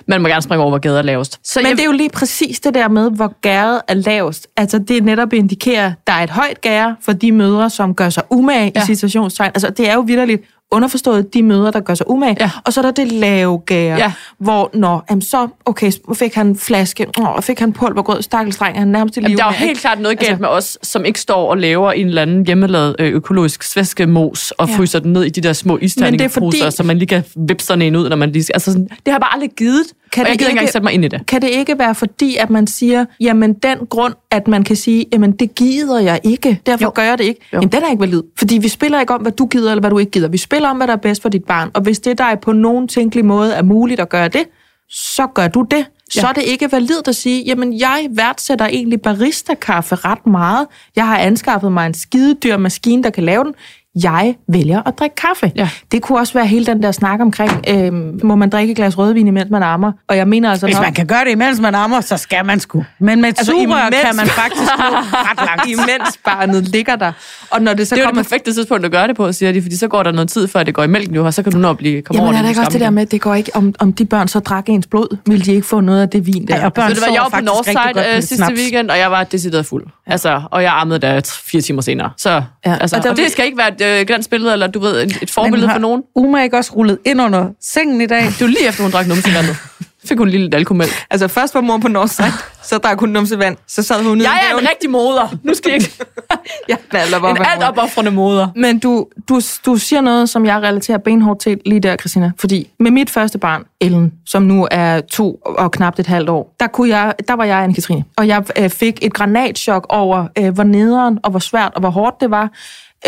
Man må gerne springe over, hvor gader er lavest. Så Men jeg, det er jo lige præcis det der med, hvor gæret er lavest. Altså det netop indikerer, at der er et højt gære for de mødre, som gør sig umage. Ja. i situationstegn. Altså det er jo vidderligt underforstået de mødre, der gør sig umage. Ja. Og så er der det lave gære, Ja. hvor når, jamen, så okay, fik han flaske, åh, fik han pulvergrød, stakkels dreng, han nærmest i live. Der er jo helt ikke? klart noget galt Altså- med os, som ikke står og laver en eller anden hjemmelavet øh, økologisk svæskemos og Ja. fryser den ned i de der små isterningeposer, fordi- så man lige kan vippe sådan en ud, når man lige skal. Altså, sådan, det har jeg bare aldrig givet, Kan og det jeg ikke engang sætte mig ind i det. Kan det ikke være fordi, at man siger, jamen den grund, at man kan sige, jamen det gider jeg ikke, derfor jo. Gør jeg det ikke, jo. Jamen den er ikke valid. Fordi vi spiller ikke om, hvad du gider eller hvad du ikke gider. Vi spiller om, hvad der er bedst for dit barn. Og hvis det der på nogen tænkelig måde er muligt at gøre det, så gør du det. Så Ja. er det ikke validt at sige, jamen jeg værdsætter egentlig barista-kaffe ret meget. Jeg har anskaffet mig en skidedyr maskine, der kan lave den. Jeg vælger at drikke kaffe. Ja. Det kunne også være hele den der snak omkring, øh, må man drikke et glas rødvin, imens man ammer? Og jeg mener altså Hvis nok- man kan gøre det, imens man ammer, så skal man sgu. Men med et Altså, altså, sugerør kan man faktisk nå ret langt. imens barnet ligger der. Og når det så Det er jo kommer... det perfekte tidspunkt at gøre det på, siger de, fordi så går der noget tid, før det går i mælken, jo, og så kan du nå at blive, komme Jamen over er der ikke også det der med, at det går ikke, om, om de børn så drak ens blod, ville de ikke få noget af det vin der? Ej, og børn Så det var, jeg var på Northside øh, sidste snaps. weekend, og jeg var decideret fuld. Ja. Altså, og jeg ammede der fire timer senere. Så, Ja, ja. altså, og og, der- og, det skal ikke være et øh, glansbillede, eller du ved, et, et forbillede for nogen. Uma ikke også rullet ind under sengen i dag? Det var lige efter, hun drak numsevandet. Fik hun en lille alkomælk. Altså først var mor på Northside, så drak hun numsevand, så sad hun ude Jeg er en rigtig moder. Nu skal jeg ikke... Ja, baller, En alt opoffrende moder. Men du, du, du siger noget, som jeg relaterer benhårdt til lige der, Christina. Fordi med mit første barn, Ellen, som nu er to og knap et halvt år, der, kunne jeg, der var jeg Anne-Katrine. Og jeg øh, fik et granatschok over, øh, hvor nederen og hvor svært og hvor hårdt det var.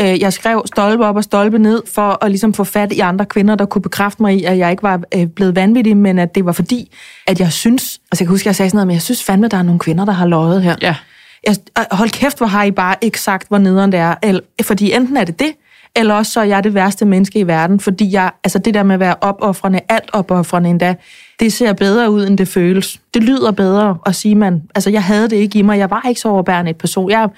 Øh, jeg skrev stolpe op og stolpe ned for at ligesom få fat i andre kvinder, der kunne bekræfte mig i, at jeg ikke var øh, blevet vanvittig, men at det var fordi, at jeg synes... Altså jeg kan huske, at jeg sagde sådan noget, men jeg synes fandme, der er nogle kvinder, der har løjet her. Ja. Jeg, øh, hold kæft, hvor har I bare ikke sagt, hvor nederen det er. Eller, fordi enten er det det, eller også så er jeg det værste menneske i verden, fordi jeg, altså det der med at være opoffrende, alt opoffrende endda, det ser bedre ud, end det føles. Det lyder bedre at sige, man, altså jeg havde det ikke i mig, jeg var ikke så overbærende et person. Jeg,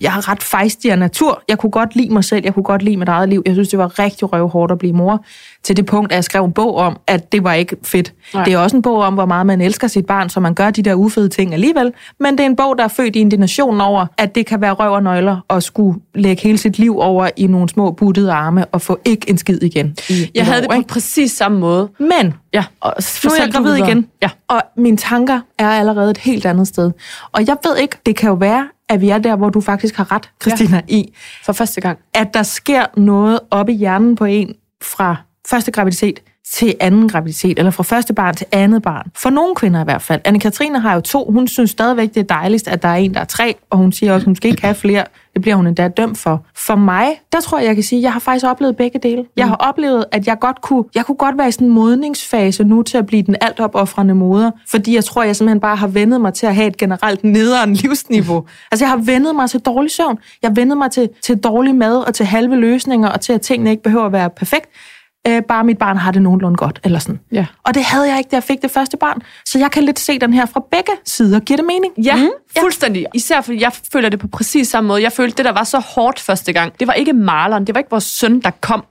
jeg er ret fejstig af natur. Jeg kunne godt lide mig selv, jeg kunne godt lide mit eget liv. Jeg synes, det var rigtig røvhårdt at blive mor. Til det punkt, at jeg skrev en bog om, at det var ikke fedt. Nej. Det er også en bog om, hvor meget man elsker sit barn, så man gør de der ufede ting alligevel. Men det er en bog, der er født i indignation over, at det kan være røv og nøgler og skulle lægge hele sit liv over i nogle små buttede arme og få ikke en skid igen. I Jeg havde år, det på ikke? præcis samme måde. Men Ja. Og nu er jeg gravid igen, Ja. og mine tanker er allerede et helt andet sted. Og jeg ved ikke, det kan jo være, at vi er der, hvor du faktisk har ret, Christina, ja. i, For første gang. at der sker noget op i hjernen på en fra første graviditet til anden graviditet, eller fra første barn til andet barn. For nogle kvinder i hvert fald. Anne-Katrine har jo to. Hun synes stadigvæk, det er dejligst, at der er en, der er tre, og hun siger også, at hun skal ikke have flere. Det bliver hun endda dømt for. For mig, der tror jeg, jeg kan sige, at jeg har faktisk oplevet begge dele. Jeg har oplevet, at jeg godt kunne, jeg kunne godt være i sådan en modningsfase nu til at blive den altopoffrende moder, fordi jeg tror, jeg simpelthen bare har vendet mig til at have et generelt nederen livsniveau. Altså, jeg har vendet mig til dårlig søvn. Jeg har vendet mig til, til dårlig mad og til halve løsninger og til, at tingene ikke behøver at være perfekt. Øh, bare mit barn har det nogenlunde godt, eller sådan. Ja. Og det havde jeg ikke, da jeg fik det første barn. Så jeg kan lidt se den her fra begge sider. Giver det mening? Ja, mm. fuldstændig. Især fordi jeg føler det på præcis samme måde. Jeg følte, det der var så hårdt første gang, det var ikke maleren, det var ikke vores søn, der kom.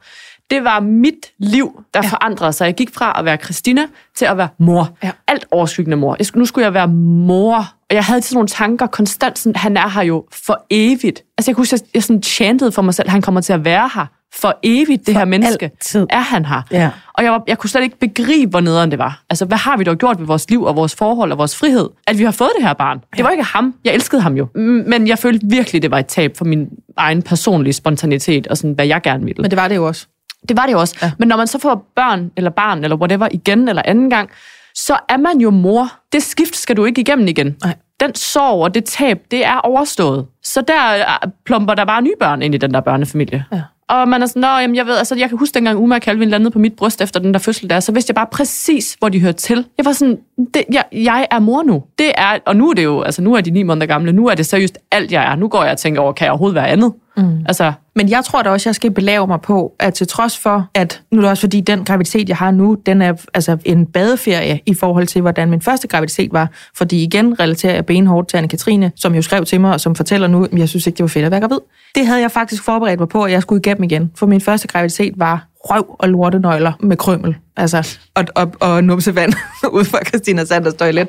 Det var mit liv, der ja. forandrede sig. Jeg gik fra at være Christina til at være mor. Ja. Alt overskyggende mor. Nu skulle jeg være mor. Og jeg havde sådan nogle tanker konstant, sådan, han er her jo for evigt. Altså jeg kunne huske, jeg, jeg sådan chantede for mig selv, han kommer til at være her for evigt, det For her menneske. altid. Er han her? Ja. Og jeg, var, jeg kunne slet ikke begribe, hvor nederen det var. Altså, hvad har vi dog gjort ved vores liv og vores forhold og vores frihed? At vi har fået det her barn. Det var ikke ham. Jeg elskede ham jo. Men jeg følte virkelig, det var et tab for min egen personlige spontanitet og sådan, hvad jeg gerne ville. Men det var det jo også. Det var det jo også. Ja. Men når man så får børn eller barn eller whatever igen eller anden gang, så er man jo mor. Det skift skal du ikke igennem igen. Nej. Den sorg og det tab, det er overstået. Så der øh, plumper der bare nye børn ind i den der børnefamilie. Ja. Og man er sådan, Nå, jamen, jeg ved, altså, jeg kan huske dengang Uma og Calvin landede på mit bryst efter den der fødsel der, så vidste jeg bare præcis, hvor de hørte til. Jeg var sådan, det, jeg, jeg er mor nu. Det er, og nu er det jo, altså nu er de ni måneder gamle, nu er det seriøst alt, jeg er. Nu går jeg og tænker over, kan jeg overhovedet være andet? Mm. Altså, Men jeg tror da også, jeg skal belave mig på, at til trods for, at nu er det også fordi, den graviditet, jeg har nu, den er altså en badeferie i forhold til, hvordan min første graviditet var. Fordi igen relaterer jeg benhårdt til Anne-Katrine, som jo skrev til mig, og som fortæller nu, at jeg synes ikke, det var fedt at være gravid. Det havde jeg faktisk forberedt mig på, at jeg skulle igennem igen. For min første graviditet var røv og lortenøgler med krømmel. Altså, og, og, og numsevand ud fra Christina Sanders toilet.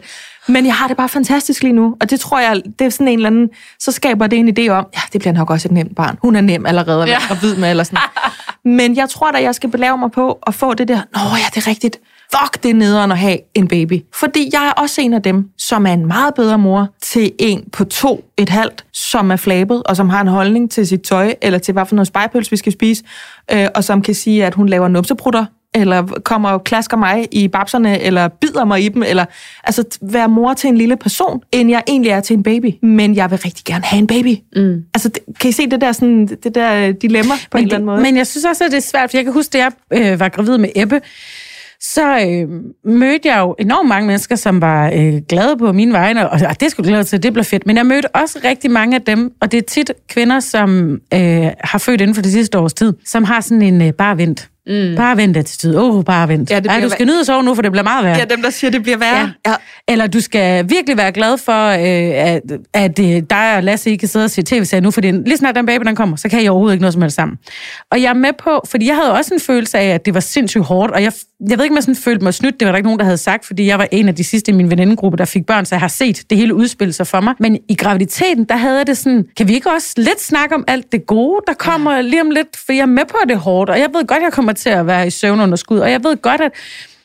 Men jeg har det bare fantastisk lige nu, og det tror jeg, det er sådan en eller anden, så skaber det en idé om, ja, det bliver nok også et nemt barn. Hun er nem allerede at være Ja. gravid med, eller sådan. Men jeg tror da, jeg skal belave mig på at få det der, nå ja, det er rigtigt. Fuck, det er nederen at have en baby. Fordi jeg er også en af dem, som er en meget bedre mor til en på to, et halvt, som er flabet, og som har en holdning til sit tøj, eller til hvad for noget spejpøls, vi skal spise, øh, og som kan sige, at hun laver numseprutter, eller kommer og klasker mig i babserne, eller bider mig i dem, eller altså være mor til en lille person, end jeg egentlig er til en baby. Men jeg vil rigtig gerne have en baby. Mm. Altså, det, kan I se det der, sådan, det der dilemma på en Men, eller anden måde? det, men jeg synes også, at det er svært, for jeg kan huske, da jeg øh, var gravid med Ebbe, så øh, mødte jeg jo enormt mange mennesker, som var øh, glade på mine vegne, og og det skulle glæde til, det blev fedt. Men jeg mødte også rigtig mange af dem, og det er tit kvinder, som øh, har født inden for det sidste års tid, som har sådan en øh, bare vent. Mm. Bare vent attitude. Åh, oh, bare vent. Ja, Ja, Ej, du skal nyde at sove nu, for det bliver meget værre. Ja, dem, der siger, det bliver værre. Ja. Ja. Eller du skal virkelig være glad for, øh, at, at øh, dig og Lasse ikke kan sidde og se tv-serier nu, fordi lige snart den baby den kommer, så kan I overhovedet ikke noget som helst sammen. Og jeg er med på, fordi jeg havde også en følelse af, at det var sindssygt hårdt, og jeg, jeg ved ikke, om jeg sådan følte mig snydt, det var der ikke nogen, der havde sagt, fordi jeg var en af de sidste i min venindegruppe, der fik børn, så jeg har set det hele udspille sig for mig. Men i graviditeten, der havde jeg det sådan, kan vi ikke også lidt snakke om alt det gode, der kommer lige om lidt, for jeg er med på, at det er hårdt, og jeg ved godt, jeg kommer til at være i søvnunderskud, og jeg ved godt, at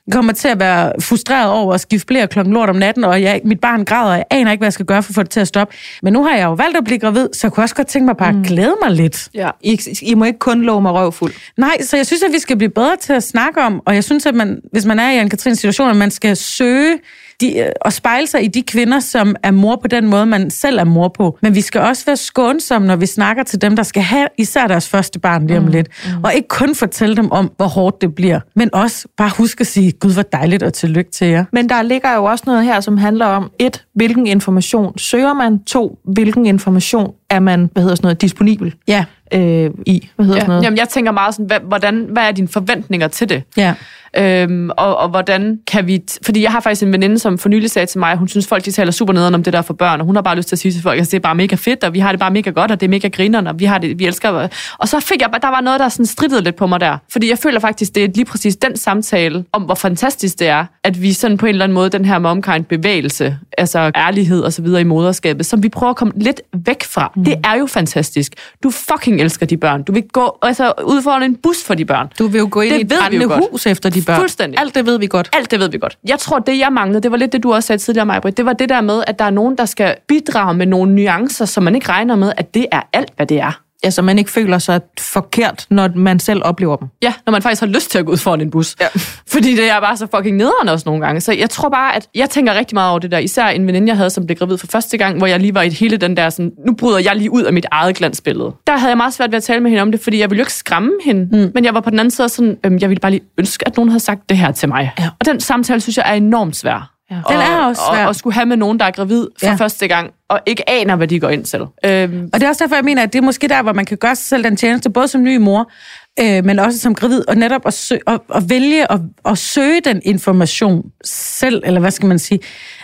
jeg kommer til at være frustreret over at skifte blære klokken lort om natten, og jeg, mit barn græder, og jeg aner ikke, hvad jeg skal gøre for at få det til at stoppe. Men nu har jeg jo valgt at blive gravid, så jeg kunne også godt tænke mig bare at glæde mig lidt. ja. I, I må ikke kun love mig røvfuld. Nej, så jeg synes, at vi skal blive bedre til at snakke om, og jeg synes, at man, hvis man er i en Katrins situation, at man skal søge de, øh, og spejle sig i de kvinder, som er mor på den måde, man selv er mor på. Men vi skal også være skånsomme, når vi snakker til dem, der skal have især deres første barn lige om lidt. Mm. Og ikke kun fortælle dem om, hvor hårdt det bliver, men også bare huske at sige, Gud, hvor dejligt og tillykke til jer. Men der ligger jo også noget her, som handler om, et, hvilken information søger man? To, hvilken information er man, hvad hedder sådan noget, disponibel Ja, øh, i? Hvad hedder Ja. sådan noget? Jamen, jeg tænker meget sådan, hvad, hvordan, hvad er dine forventninger til det? ja. Øhm, og, og hvordan kan vi... T- fordi jeg har faktisk en veninde, som for nylig sagde til mig, hun synes, folk de taler super nederen om det der for børn, og hun har bare lyst til at sige til folk, at det er bare mega fedt, og vi har det bare mega godt, og det er mega grinerne, og vi, har det, vi elsker... Og så fik jeg bare, der var noget, der sådan strittede lidt på mig der. Fordi jeg føler faktisk, det er lige præcis den samtale om, hvor fantastisk det er, at vi sådan på en eller anden måde, den her momkind bevægelse, altså ærlighed og så videre i moderskabet, som vi prøver at komme lidt væk fra. Mm. Det er jo fantastisk. Du fucking elsker de børn. Du vil gå altså, ud foran en bus for de børn. Du vil jo gå ind Det i et brændende godt. hus efter de børn. Fuldstændig. Alt det ved vi godt. Alt det ved vi godt. Jeg tror, det jeg manglede, det var lidt det, du også sagde tidligere, Maja Det var det der med, at der er nogen, der skal bidrage med nogle nuancer, som man ikke regner med, at det er alt, hvad det er. Ja, så man ikke føler sig forkert, når man selv oplever dem. Ja, når man faktisk har lyst til at gå ud foran en bus. Ja. Fordi det er bare så fucking nederen også nogle gange. Så jeg tror bare, at jeg tænker rigtig meget over det der. Især en veninde, jeg havde, som blev gravid for første gang, hvor jeg lige var i hele den der sådan, nu bryder jeg lige ud af mit eget glansbillede. Der havde jeg meget svært ved at tale med hende om det, fordi jeg ville jo ikke skræmme hende. Mm. Men jeg var på den anden side sådan, øhm, jeg ville bare lige ønske, at nogen havde sagt det her til mig. Ja. Og den samtale, synes jeg, er enormt svær. Ja. Den er også svær. Og, og skulle have med nogen, der er gravid for Ja. første gang, og ikke aner, hvad de går ind til. Øhm, Og det er også derfor, jeg mener, at det er måske der, hvor man kan gøre sig selv den tjeneste, både som ny mor, øh, men også som gravid, og netop at, sø- at, at vælge at, at søge den information selv, eller hvad skal man sige.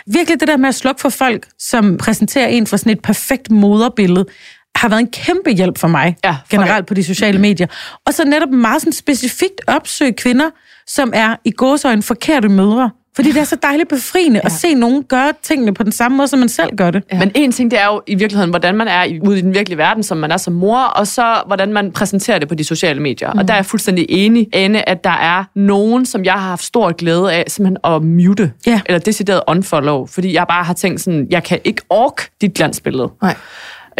Virkelig det der med at slukke for folk, som præsenterer en for sådan et perfekt moderbillede, har været en kæmpe hjælp for mig, Ja, for generelt på de sociale medier. Og så netop meget sådan specifikt opsøge kvinder, som er i gåsøjne forkerte mødre. Fordi det er så dejligt befriende ja. at se nogen gøre tingene på den samme måde, som man selv gør det. Ja. Men en ting, det er jo i virkeligheden, hvordan man er ude i den virkelige verden, som man er som mor, og så hvordan man præsenterer det på de sociale medier. Mm. Og der er jeg fuldstændig enig, Anne, at der er nogen, som jeg har haft stor glæde af, simpelthen at mute, Ja. eller decideret unfollow, fordi jeg bare har tænkt sådan, jeg kan ikke ork dit glansbillede. Nej.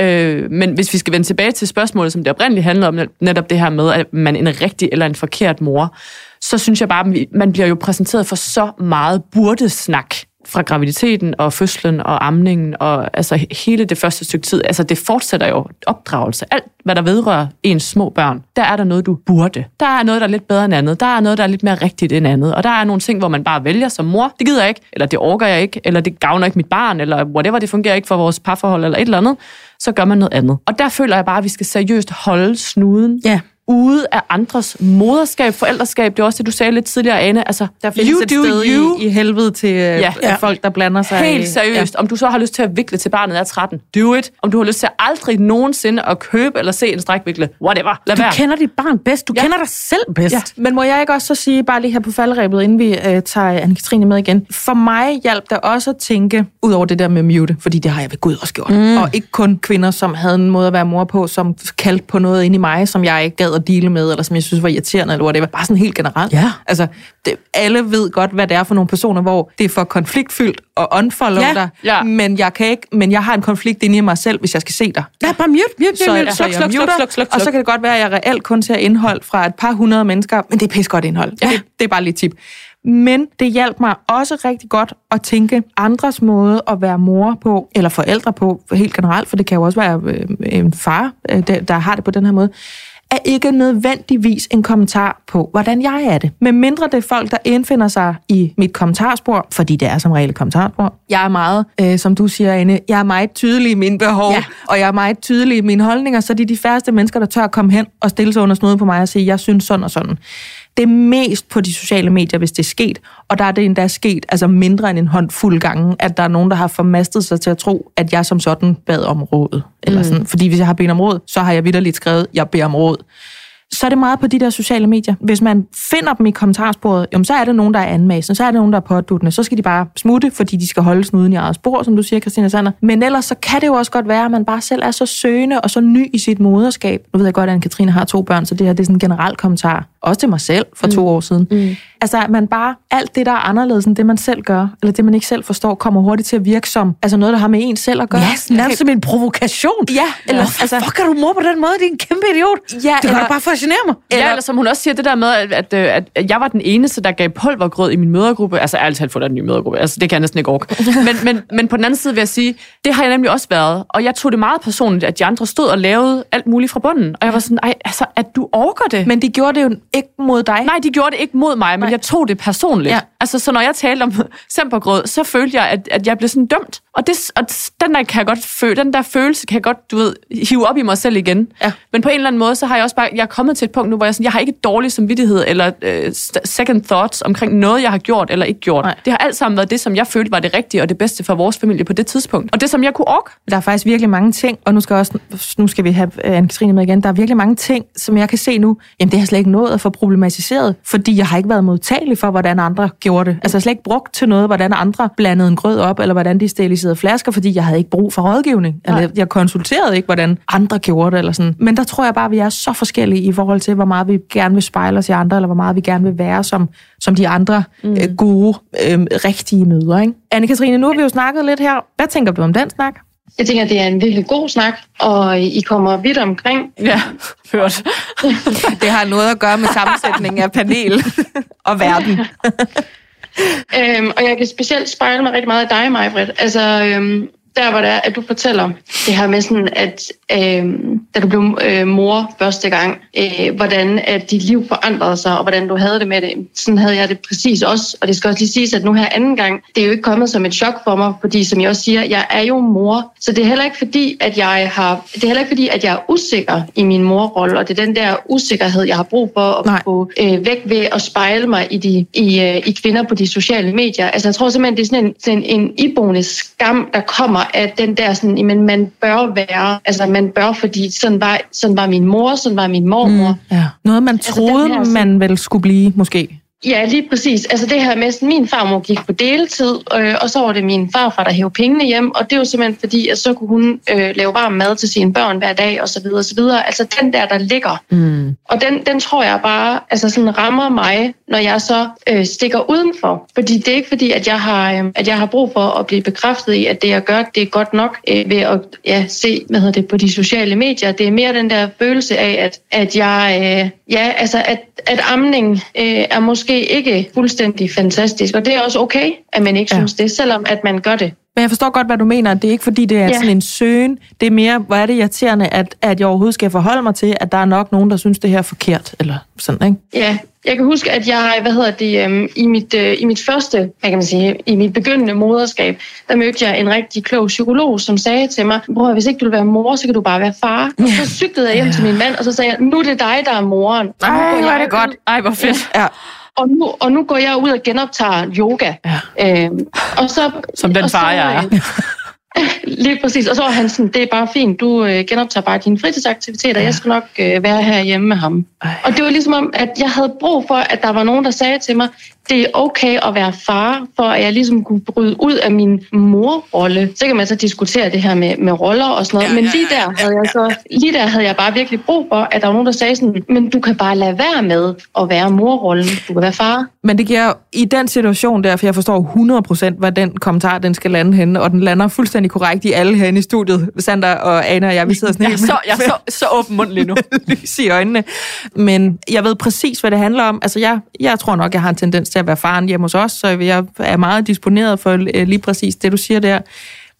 Øh, men hvis vi skal vende tilbage til spørgsmålet, som det oprindeligt handlede om, netop det her med, at man er en rigtig eller en forkert mor, så synes jeg bare, at man bliver jo præsenteret for så meget burdesnak fra graviditeten og fødslen og amningen og altså hele det første stykke tid. Altså det fortsætter jo opdragelse. Alt, hvad der vedrører ens små børn, der er der noget, du burde. Der er noget, der er lidt bedre end andet. Der er noget, der er lidt mere rigtigt end andet. Og der er nogle ting, hvor man bare vælger som mor. Det gider jeg ikke, eller det orker jeg ikke, eller det gavner ikke mit barn, eller whatever, det fungerer ikke for vores parforhold, eller et eller andet. Så gør man noget andet. Og der føler jeg bare, at vi skal seriøst holde snuden Ja ude af andres moderskab, forældreskab. Det er også det, du sagde lidt tidligere, Ane. Altså, Der findes you et do sted you. i, i helvede til ja. Ja. Ja. folk, der blander sig. Helt seriøst. Om du så har lyst til at vikle til barnet er 13, do it. Om du har lyst til aldrig nogensinde at købe eller se en strækvikle, whatever. Lad Du være. kender dit barn bedst. Du Ja. ja. kender dig selv bedst. Ja, men må jeg ikke også så sige, bare lige her på faldrebet, inden vi øh, tager Anne-Katrine med igen. For mig hjalp det også at tænke, ud over det der med mute, fordi det har jeg ved Gud også gjort. Mm. Og ikke kun kvinder, som havde en måde at være mor på, som kaldte på noget inde i mig, som jeg ikke gad at dele med, eller som jeg synes var irriterende, eller whatever. Bare sådan helt generelt. Ja. Altså, det, alle ved godt, hvad det er for nogle personer, hvor det er for konfliktfyldt og unfollow Ja, dig, ja. men jeg kan ikke, men jeg har en konflikt inde i mig selv, hvis jeg skal se dig. Ja, bare mute, mute, mute, Så, mute. Sluk, sluk, sluk, sluk, sluk, Og så kan det godt være, at jeg reelt kun ser indhold fra et par hundrede mennesker, men det er pis godt indhold. Ja. Det, det er bare lidt tip. Men det hjalp mig også rigtig godt at tænke andres måde at være mor på, eller forældre på, helt generelt, for det kan jo også være øh, en far, øh, der har det på den her måde, er ikke nødvendigvis en kommentar på, hvordan jeg er det. Men mindre det er folk, der indfinder sig i mit kommentarspor, fordi det er som regel kommentarspor. Jeg er meget, øh, som du siger, Anne, jeg er meget tydelig i mine behov, Ja. og jeg er meget tydelig i mine holdninger, så det er de færreste mennesker, der tør at komme hen og stille sig under snuden på mig og sige, jeg synes sådan og sådan. Det er mest på de sociale medier, hvis det er sket, og der er det endda sket altså mindre end en håndfuld gange, at der er nogen, der har formastet sig til at tro, at jeg som sådan bad om råd. Eller sådan. Fordi hvis jeg har bedt om råd, så har jeg vidderligt skrevet, jeg beder om råd så er det meget på de der sociale medier. Hvis man finder dem i kommentarsporet, jamen, så er det nogen, der er anmasende, så er det nogen, der er påduttende, så skal de bare smutte, fordi de skal holde snuden i eget spor, som du siger, Christina Sander. Men ellers så kan det jo også godt være, at man bare selv er så søgende og så ny i sit moderskab. Nu ved jeg godt, at Anne-Katrine har to børn, så det her det er sådan en generel kommentar. Også til mig selv for to år siden. Mm. Altså, at man bare, alt det, der er anderledes end det, man selv gør, eller det, man ikke selv forstår, kommer hurtigt til at virke som altså noget, der har med en selv at gøre. Ja, sådan nærmest som en provokation. Ja, eller Hvorfor altså- fuck er du mor på den måde? Det er en kæmpe idiot. Ja, du kan eller- da bare for at genere mig. Eller, ja, eller som hun også siger, det der med, at, at, øh, at, at jeg var den eneste, der gav pulvergrød i min mødergruppe. Altså ærligt talt få der en ny mødergruppe. Altså, det kan jeg næsten ikke orke. Men, men, men på den anden side vil jeg sige, det har jeg nemlig også været. Og jeg tog det meget personligt, at de andre stod og lavede alt muligt fra bunden. Og jeg var sådan, ej, altså, at du orker det. Men de gjorde det jo ikke mod dig. Nej, de gjorde det ikke mod mig, men Nej. jeg tog det personligt. Ja. Altså, så når jeg talte om sempergrød, så følte jeg, at, at jeg blev sådan dømt. Og, det, og den der kan jeg godt føle, den der følelse kan jeg godt, du ved, hive op i mig selv igen. Ja. Men på en eller anden måde, så har jeg også bare, jeg er kommet til et punkt nu, hvor jeg, sådan, jeg har ikke dårlig samvittighed eller øh, second thoughts omkring noget, jeg har gjort eller ikke gjort. Nej. Det har alt sammen været det, som jeg følte var det rigtige og det bedste for vores familie på det tidspunkt. Og det, som jeg kunne orke. Der er faktisk virkelig mange ting, og nu skal, også, nu skal vi have øh, Anne-Katrine med igen, der er virkelig mange ting, som jeg kan se nu, jamen det har jeg slet ikke nået at få problematiseret, fordi jeg har ikke været modtagelig for, hvordan andre gjorde det. Altså jeg har slet ikke brugt til noget, hvordan andre blandede en grød op, eller hvordan de steriliserede flasker, fordi jeg havde ikke brug for rådgivning. Eller Nej. jeg konsulterede ikke, hvordan andre gjorde det, eller sådan. Men der tror jeg bare, at vi er så forskellige i forhold til, hvor meget vi gerne vil spejle os i andre, eller hvor meget vi gerne vil være som, som de andre mm. øh, gode, øh, rigtige møder. Ikke? Anne-Katrine, nu har vi jo snakket lidt her. Hvad tænker du om den snak? Jeg tænker, det er en virkelig god snak, og I kommer vidt omkring. Ja, hørt. Det har noget at gøre med sammensætningen af panel og verden. Øhm, og jeg kan specielt spejle mig rigtig meget af dig, Majbrit. Altså, øhm, der hvor det er, at du fortæller det her med sådan, at øhm, da du blev øh, mor første gang, øh, hvordan at dit liv forandrede sig, og hvordan du havde det med det. Sådan havde jeg det præcis også. Og det skal også lige siges, at nu her anden gang, det er jo ikke kommet som et chok for mig, fordi som jeg også siger, jeg er jo mor. Så det er heller ikke fordi, at jeg har, det er heller ikke fordi, at jeg er usikker i min morrolle, og det er den der usikkerhed, jeg har brug for at Nej. få øh, væk ved at spejle mig i, de, i, øh, i kvinder på de sociale medier. Altså jeg tror simpelthen, det er sådan en, sådan en iboende skam, der kommer at den der sådan, jamen, man bør være, altså man bør, fordi sådan var, sådan var min mor, sådan var min mormor. Mm. Ja. Noget, man Altså, troede, den her sådan- man vel skulle blive, måske. Ja, lige præcis. Altså det her med, at min farmor gik på deltid, øh, og så var det min farfar, der hævde pengene hjem, og det var simpelthen fordi, at så kunne hun øh, lave varm mad til sine børn hver dag, og så videre, og så videre. Altså den der, der ligger. Mm. Og den, den tror jeg bare altså sådan rammer mig, når jeg så øh, stikker udenfor. Fordi det er ikke fordi, at jeg, har, øh, at jeg har brug for at blive bekræftet i, at det jeg gør, det er godt nok øh, ved at ja, se hvad hedder det, på de sociale medier. Det er mere den der følelse af, at, at jeg, øh, ja, altså at, at amning øh, er måske ikke fuldstændig fantastisk. Og det er også okay, at man ikke Ja. ja. synes det, selvom at man gør det. Men jeg forstår godt, hvad du mener. Det er ikke, fordi det er ja. Ja. sådan en søgen. Det er mere, hvor er det irriterende, at, at jeg overhovedet skal forholde mig til, at der er nok nogen, der synes, det her er forkert. Eller sådan, ikke? Ja, jeg kan huske, at jeg, hvad hedder det, øhm, i, mit, øh, i mit første, hvad kan man sige, i mit begyndende moderskab, der mødte jeg en rigtig klog psykolog, som sagde til mig, bror, hvis ikke du vil være mor, så kan du bare være far. Og så cyklede jeg hjem til min mand, og så sagde jeg, nu er det dig, der er moren. Og nu går jeg ud- Ej, hvor fedt. Ja. Og nu, og nu går jeg ud og genoptager yoga. Ja. Øhm, og så, Som den far, jeg er. øh, Lige præcis. Og så var han sådan, det er bare fint, du øh, genoptager bare dine fritidsaktiviteter, ja. jeg skal nok øh, være her hjemme med ham. Ej. Og det var ligesom om, at jeg havde brug for, at der var nogen, der sagde til mig, det er okay at være far, for at jeg ligesom kunne bryde ud af min morrolle. Så kan man så diskutere det her med, med roller og sådan noget, Ja, men lige der, havde jeg så, lige der havde jeg bare virkelig brug for, at der var nogen, der sagde sådan, men du kan bare lade være med at være morrollen, du kan være far. Men det giver i den situation der, for jeg forstår 100% hvad den kommentar, den skal lande henne, og den lander fuldstændig korrekt i alle herinde i studiet. Sander og Anna og jeg, vi sidder sådan Jeg er helt så, jeg er så, så åben mund lige nu. lys i øjnene. Men jeg ved præcis, hvad det handler om. Altså, jeg, jeg tror nok, jeg har en tendens til at være faren hjemme hos os, så jeg er meget disponeret for øh, lige præcis det, du siger der.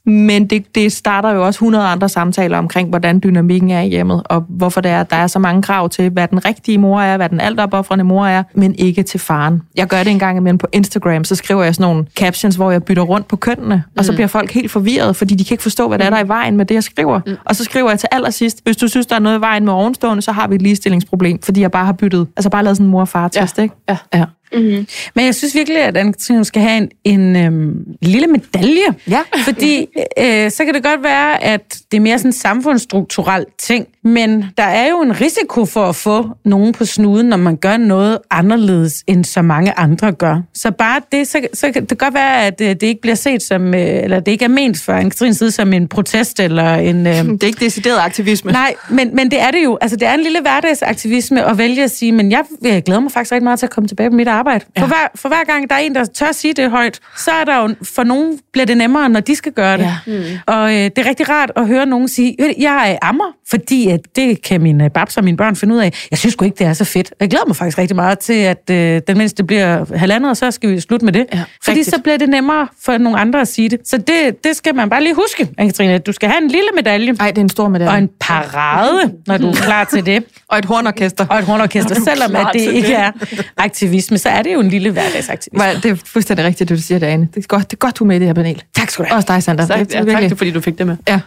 Men det, det starter jo også 100 andre samtaler omkring, hvordan dynamikken er i hjemmet, og hvorfor det er, at der er så mange krav til, hvad den rigtige mor er, hvad den altopoffrende mor er, men ikke til faren. Jeg gør det en gang imellem på Instagram, så skriver jeg sådan nogle captions, hvor jeg bytter rundt på kønnene, mm. og så bliver folk helt forvirret, fordi de kan ikke forstå, hvad der er der er i vejen med det, jeg skriver. Mm. Og så skriver jeg til allersidst, hvis du synes, der er noget i vejen med ovenstående, så har vi et ligestillingsproblem, fordi jeg bare har byttet, altså bare lavet sådan en mor-far-test, Ja. ikke? Ja. ja. Mm-hmm. Men jeg synes virkelig, at Anne-Katrine skal have en, en øhm, lille medalje. Ja. Fordi øh, så kan det godt være, at det er mere sådan en samfundsstrukturel ting, men der er jo en risiko for at få nogen på snuden, når man gør noget anderledes, end så mange andre gør. Så bare det, så, så kan det godt være, at øh, det ikke bliver set som, øh, eller det ikke er ment fra Anne-Katrines side som en protest eller en... Øh, Det er ikke decideret aktivisme. Nej, men, men det er det jo. Altså, det er en lille hverdagsaktivisme at vælge at sige, men jeg, jeg glæder mig faktisk rigtig meget til at komme tilbage på mit arbejde. Ja. For, hver, for hver gang der er en, der tør at sige det højt, så er der jo, for nogen bliver det nemmere, når de skal gøre det. Ja. Mm. Og øh, det er rigtig rart at høre nogen sige, "Ved du, jeg er ammer, fordi at det kan mine babs og mine børn finde ud af. Jeg synes sgu ikke, det er så fedt. Jeg glæder mig faktisk rigtig meget til, at øh, den mindste bliver halvandet, og så skal vi slutte med det. Ja, fordi rigtigt. så bliver det nemmere for nogle andre at sige det. Så det, det skal man bare lige huske, Anne-Katrine. at Du skal have en lille medalje. Nej, det er en stor medalje. Og en parade, når du er klar til det. og et hornorkester. Og et hornorkester, selvom at det ikke det? er aktivisme, så er det jo en lille hverdagsaktivisme. Det er fuldstændig rigtigt, det du siger, Dane. Det er godt, det er godt du er med i det her panel. Tak skal du have. Også dig, Sander. Tak, Det ja, tak, fordi du fik det med. Ja.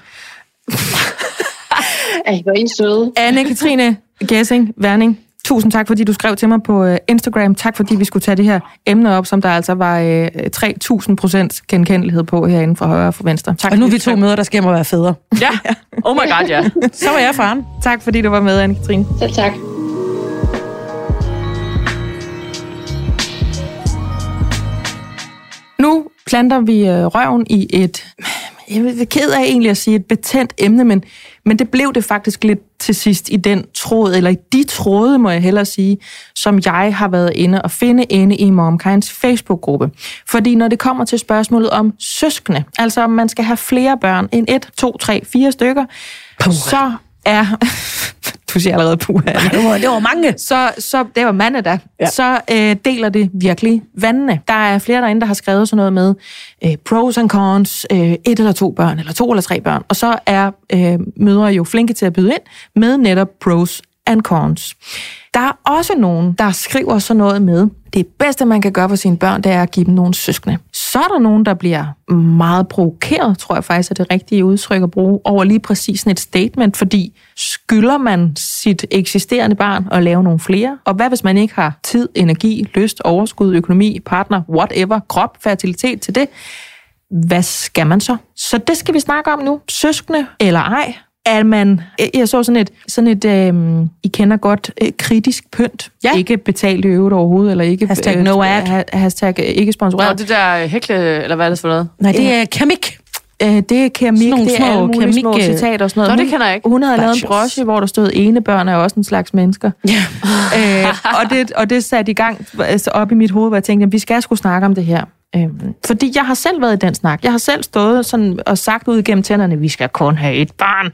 Ej, hvor er I søde. Anne-Katrine Gessing, Værning, tusind tak, fordi du skrev til mig på uh, Instagram. Tak, fordi vi skulle tage det her emne op, som der altså var uh, 3.000 procent genkendelighed på herinde fra højre og fra venstre. Tak, Og nu er vi to møder, der skal og være fædre. Ja, oh my god, ja. Så var jeg faren. Tak, fordi du var med, Anne-Katrine. Selv tak. Nu planter vi øh, røven i et, jeg er ked af egentlig at sige et betændt emne, men, men det blev det faktisk lidt til sidst i den tråd, eller i de tråde, må jeg hellere sige, som jeg har været inde og finde inde i MomKinds Facebook-gruppe. Fordi når det kommer til spørgsmålet om søskende, altså om man skal have flere børn end et, to, tre, fire stykker, så er... du siger allerede puha. Det var, det var mange. så, så det var mande der, Ja. ja. så øh, deler det virkelig vandene. Der er flere derinde, der har skrevet sådan noget med øh, pros and cons, øh, et eller to børn, eller to eller tre børn. Og så er øh, mødre jo flinke til at byde ind med netop pros and cons. Der er også nogen, der skriver sådan noget med, det bedste, man kan gøre for sine børn, det er at give dem nogle søskende. Så er der nogen, der bliver meget provokeret, tror jeg faktisk er det rigtige udtryk at bruge, over lige præcis sådan et statement, fordi skylder man sit eksisterende barn at lave nogle flere? Og hvad hvis man ikke har tid, energi, lyst, overskud, økonomi, partner, whatever, krop, fertilitet til det? hvad skal man så? Så det skal vi snakke om nu. Søskende eller ej. Er man, jeg så sådan et, sådan et øhm, I kender godt, øh, kritisk pynt. Ja. Ikke betalt i øvrigt overhovedet, eller ikke... Hashtag no ad. ha- hashtag øh, ikke Nå, sponsoreret. det der hækle, eller hvad er det for noget? Nej, det er keramik. Øh, det er keramik, Sådan nogle det er små små keramik, øh, citater og sådan noget. Nå, det kender jeg ikke. Hun havde lavet en broche, hvor der stod, ene børn er også en slags mennesker. Ja. øh, og, det, og det satte i gang altså op i mit hoved, hvor jeg tænkte, at vi skal sgu snakke om det her. Øhm, fordi jeg har selv været i den snak. Jeg har selv stået sådan og sagt ud igennem tænderne, vi skal kun have et barn.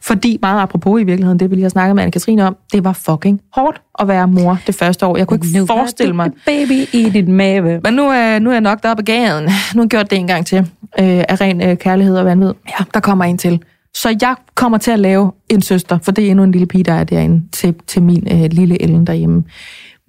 Fordi meget apropos i virkeligheden, det ville jeg snakke med Anne-Katrine om, det var fucking hårdt at være mor det første år. Jeg kunne ikke forestille mig. Baby i dit mave. Men nu er, nu er jeg nok op ad gaden. Nu har jeg gjort det en gang til. Øh, af ren øh, kærlighed og vanvid. Ja, der kommer en til. Så jeg kommer til at lave en søster, for det er endnu en lille pige, der er derinde, til, til min øh, lille Ellen derhjemme.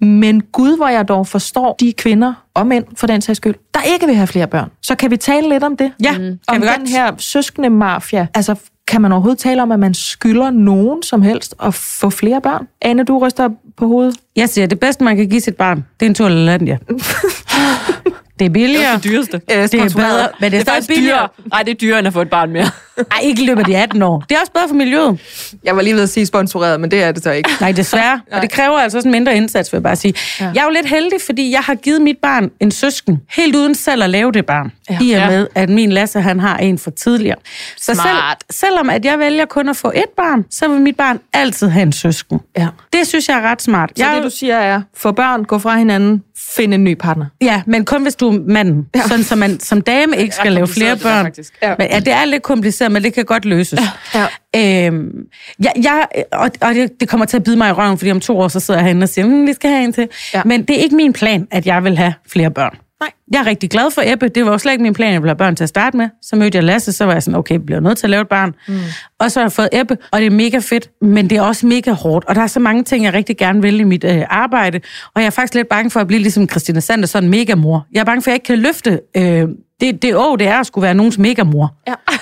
Men Gud, hvor jeg dog forstår de kvinder og mænd, for den sags skyld, der ikke vil have flere børn. Så kan vi tale lidt om det? Ja, kan om vi den godt. her søskende mafia. Altså, kan man overhovedet tale om, at man skylder nogen som helst at få flere børn? Anne, du ryster på hovedet. Jeg siger, det bedste, man kan give sit barn, det er en tur til Landia. Det er billigere. Det dyreste. Øh, Det er bedre, men det er, Det er billigere. dyrere. Nej, det er dyrere, end at få et barn mere. Ej, ikke i løbet af de 18 år. Det er også bedre for miljøet. Jeg var lige ved at sige sponsoreret, men det er det så ikke. Nej, desværre. Og det kræver altså også en mindre indsats, vil jeg bare sige. Ja. Jeg er jo lidt heldig, fordi jeg har givet mit barn en søsken, helt uden selv at lave det barn. Ja. I og med, at min Lasse, han har en for tidligere. Så selv, Smart. selvom at jeg vælger kun at få et barn, så vil mit barn altid have en søsken. Ja. Det synes jeg er ret smart. Så jeg, det, du siger, er, få børn, gå fra hinanden, find en ny partner. Ja, men kun hvis du er manden. Ja. Sådan, så man som dame ikke skal lave flere der, børn. faktisk. Ja. Men, ja, det er lidt kompliceret, men det kan godt løses. Ja. Øhm, jeg, jeg, og og det, det kommer til at bide mig i røven, fordi om to år, så sidder jeg herinde og siger, hm, vi skal have en til. Ja. Ja. Men det er ikke min plan, at jeg vil have flere børn. Nej. Jeg er rigtig glad for Ebbe. Det var jo slet ikke min plan, at jeg ville børn til at starte med. Så mødte jeg Lasse, så var jeg sådan, okay, vi bliver nødt til at lave et barn. Mm. Og så har jeg fået Ebbe, og det er mega fedt, men det er også mega hårdt. Og der er så mange ting, jeg rigtig gerne vil i mit øh, arbejde. Og jeg er faktisk lidt bange for at blive ligesom Christina Sander, sådan en mega mor. Jeg er bange for, at jeg ikke kan løfte øh, det, det å, det er at skulle være nogens mega mor. Ja.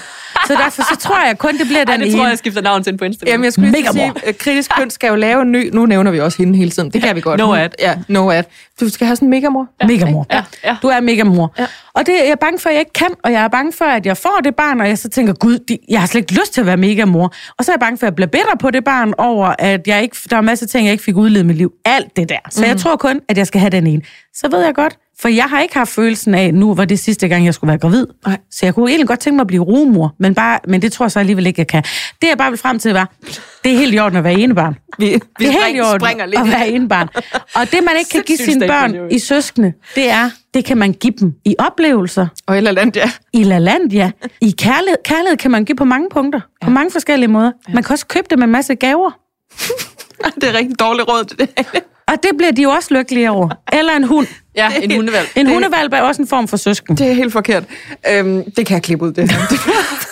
Så derfor så tror jeg kun, det bliver den Ej, det ene. tror jeg, jeg skifter navn til på Instagram. Jamen, jeg skulle lige Mega sige, mor. at kritisk køn skal jo lave en ny... Nu nævner vi også hende hele tiden. Det kan vi godt. No ad. Ja, no ad. Du skal have sådan en megamor. Mega mor. Ja, ja. Du er mega mor. Ja. Og det er jeg bange for, at jeg ikke kan, og jeg er bange for, at jeg får det barn, og jeg så tænker, gud, de, jeg har slet ikke lyst til at være mega mor. Og så er jeg bange for, at jeg bliver bitter på det barn over, at jeg ikke, der er masser af ting, jeg ikke fik udlevet mit liv. Alt det der. Så mm. jeg tror kun, at jeg skal have den ene. Så ved jeg godt, for jeg har ikke haft følelsen af, nu var det sidste gang, jeg skulle være gravid. Nej. Så jeg kunne egentlig godt tænke mig at blive rumor, men, bare, men det tror jeg så alligevel ikke, jeg kan. Det jeg bare vil frem til var, det er helt i orden at være enebarn. Vi, vi Det er helt i orden at være enebarn. Og det, man ikke kan give sine børn i søskende, det er, det kan man give dem i oplevelser, Og eller andet, ja. i LaLandia, i kærlighed. Kærlighed kan man give på mange punkter, ja. på mange forskellige måder. Ja. Man kan også købe det med en masse gaver. Det er rigtig dårligt råd til det. Og det bliver de jo også lykkelige over. Eller en hund. Ja, en hundevalg. En hundevalp er også en form for søsken. Det er helt forkert. Øhm, det kan jeg klippe ud, det.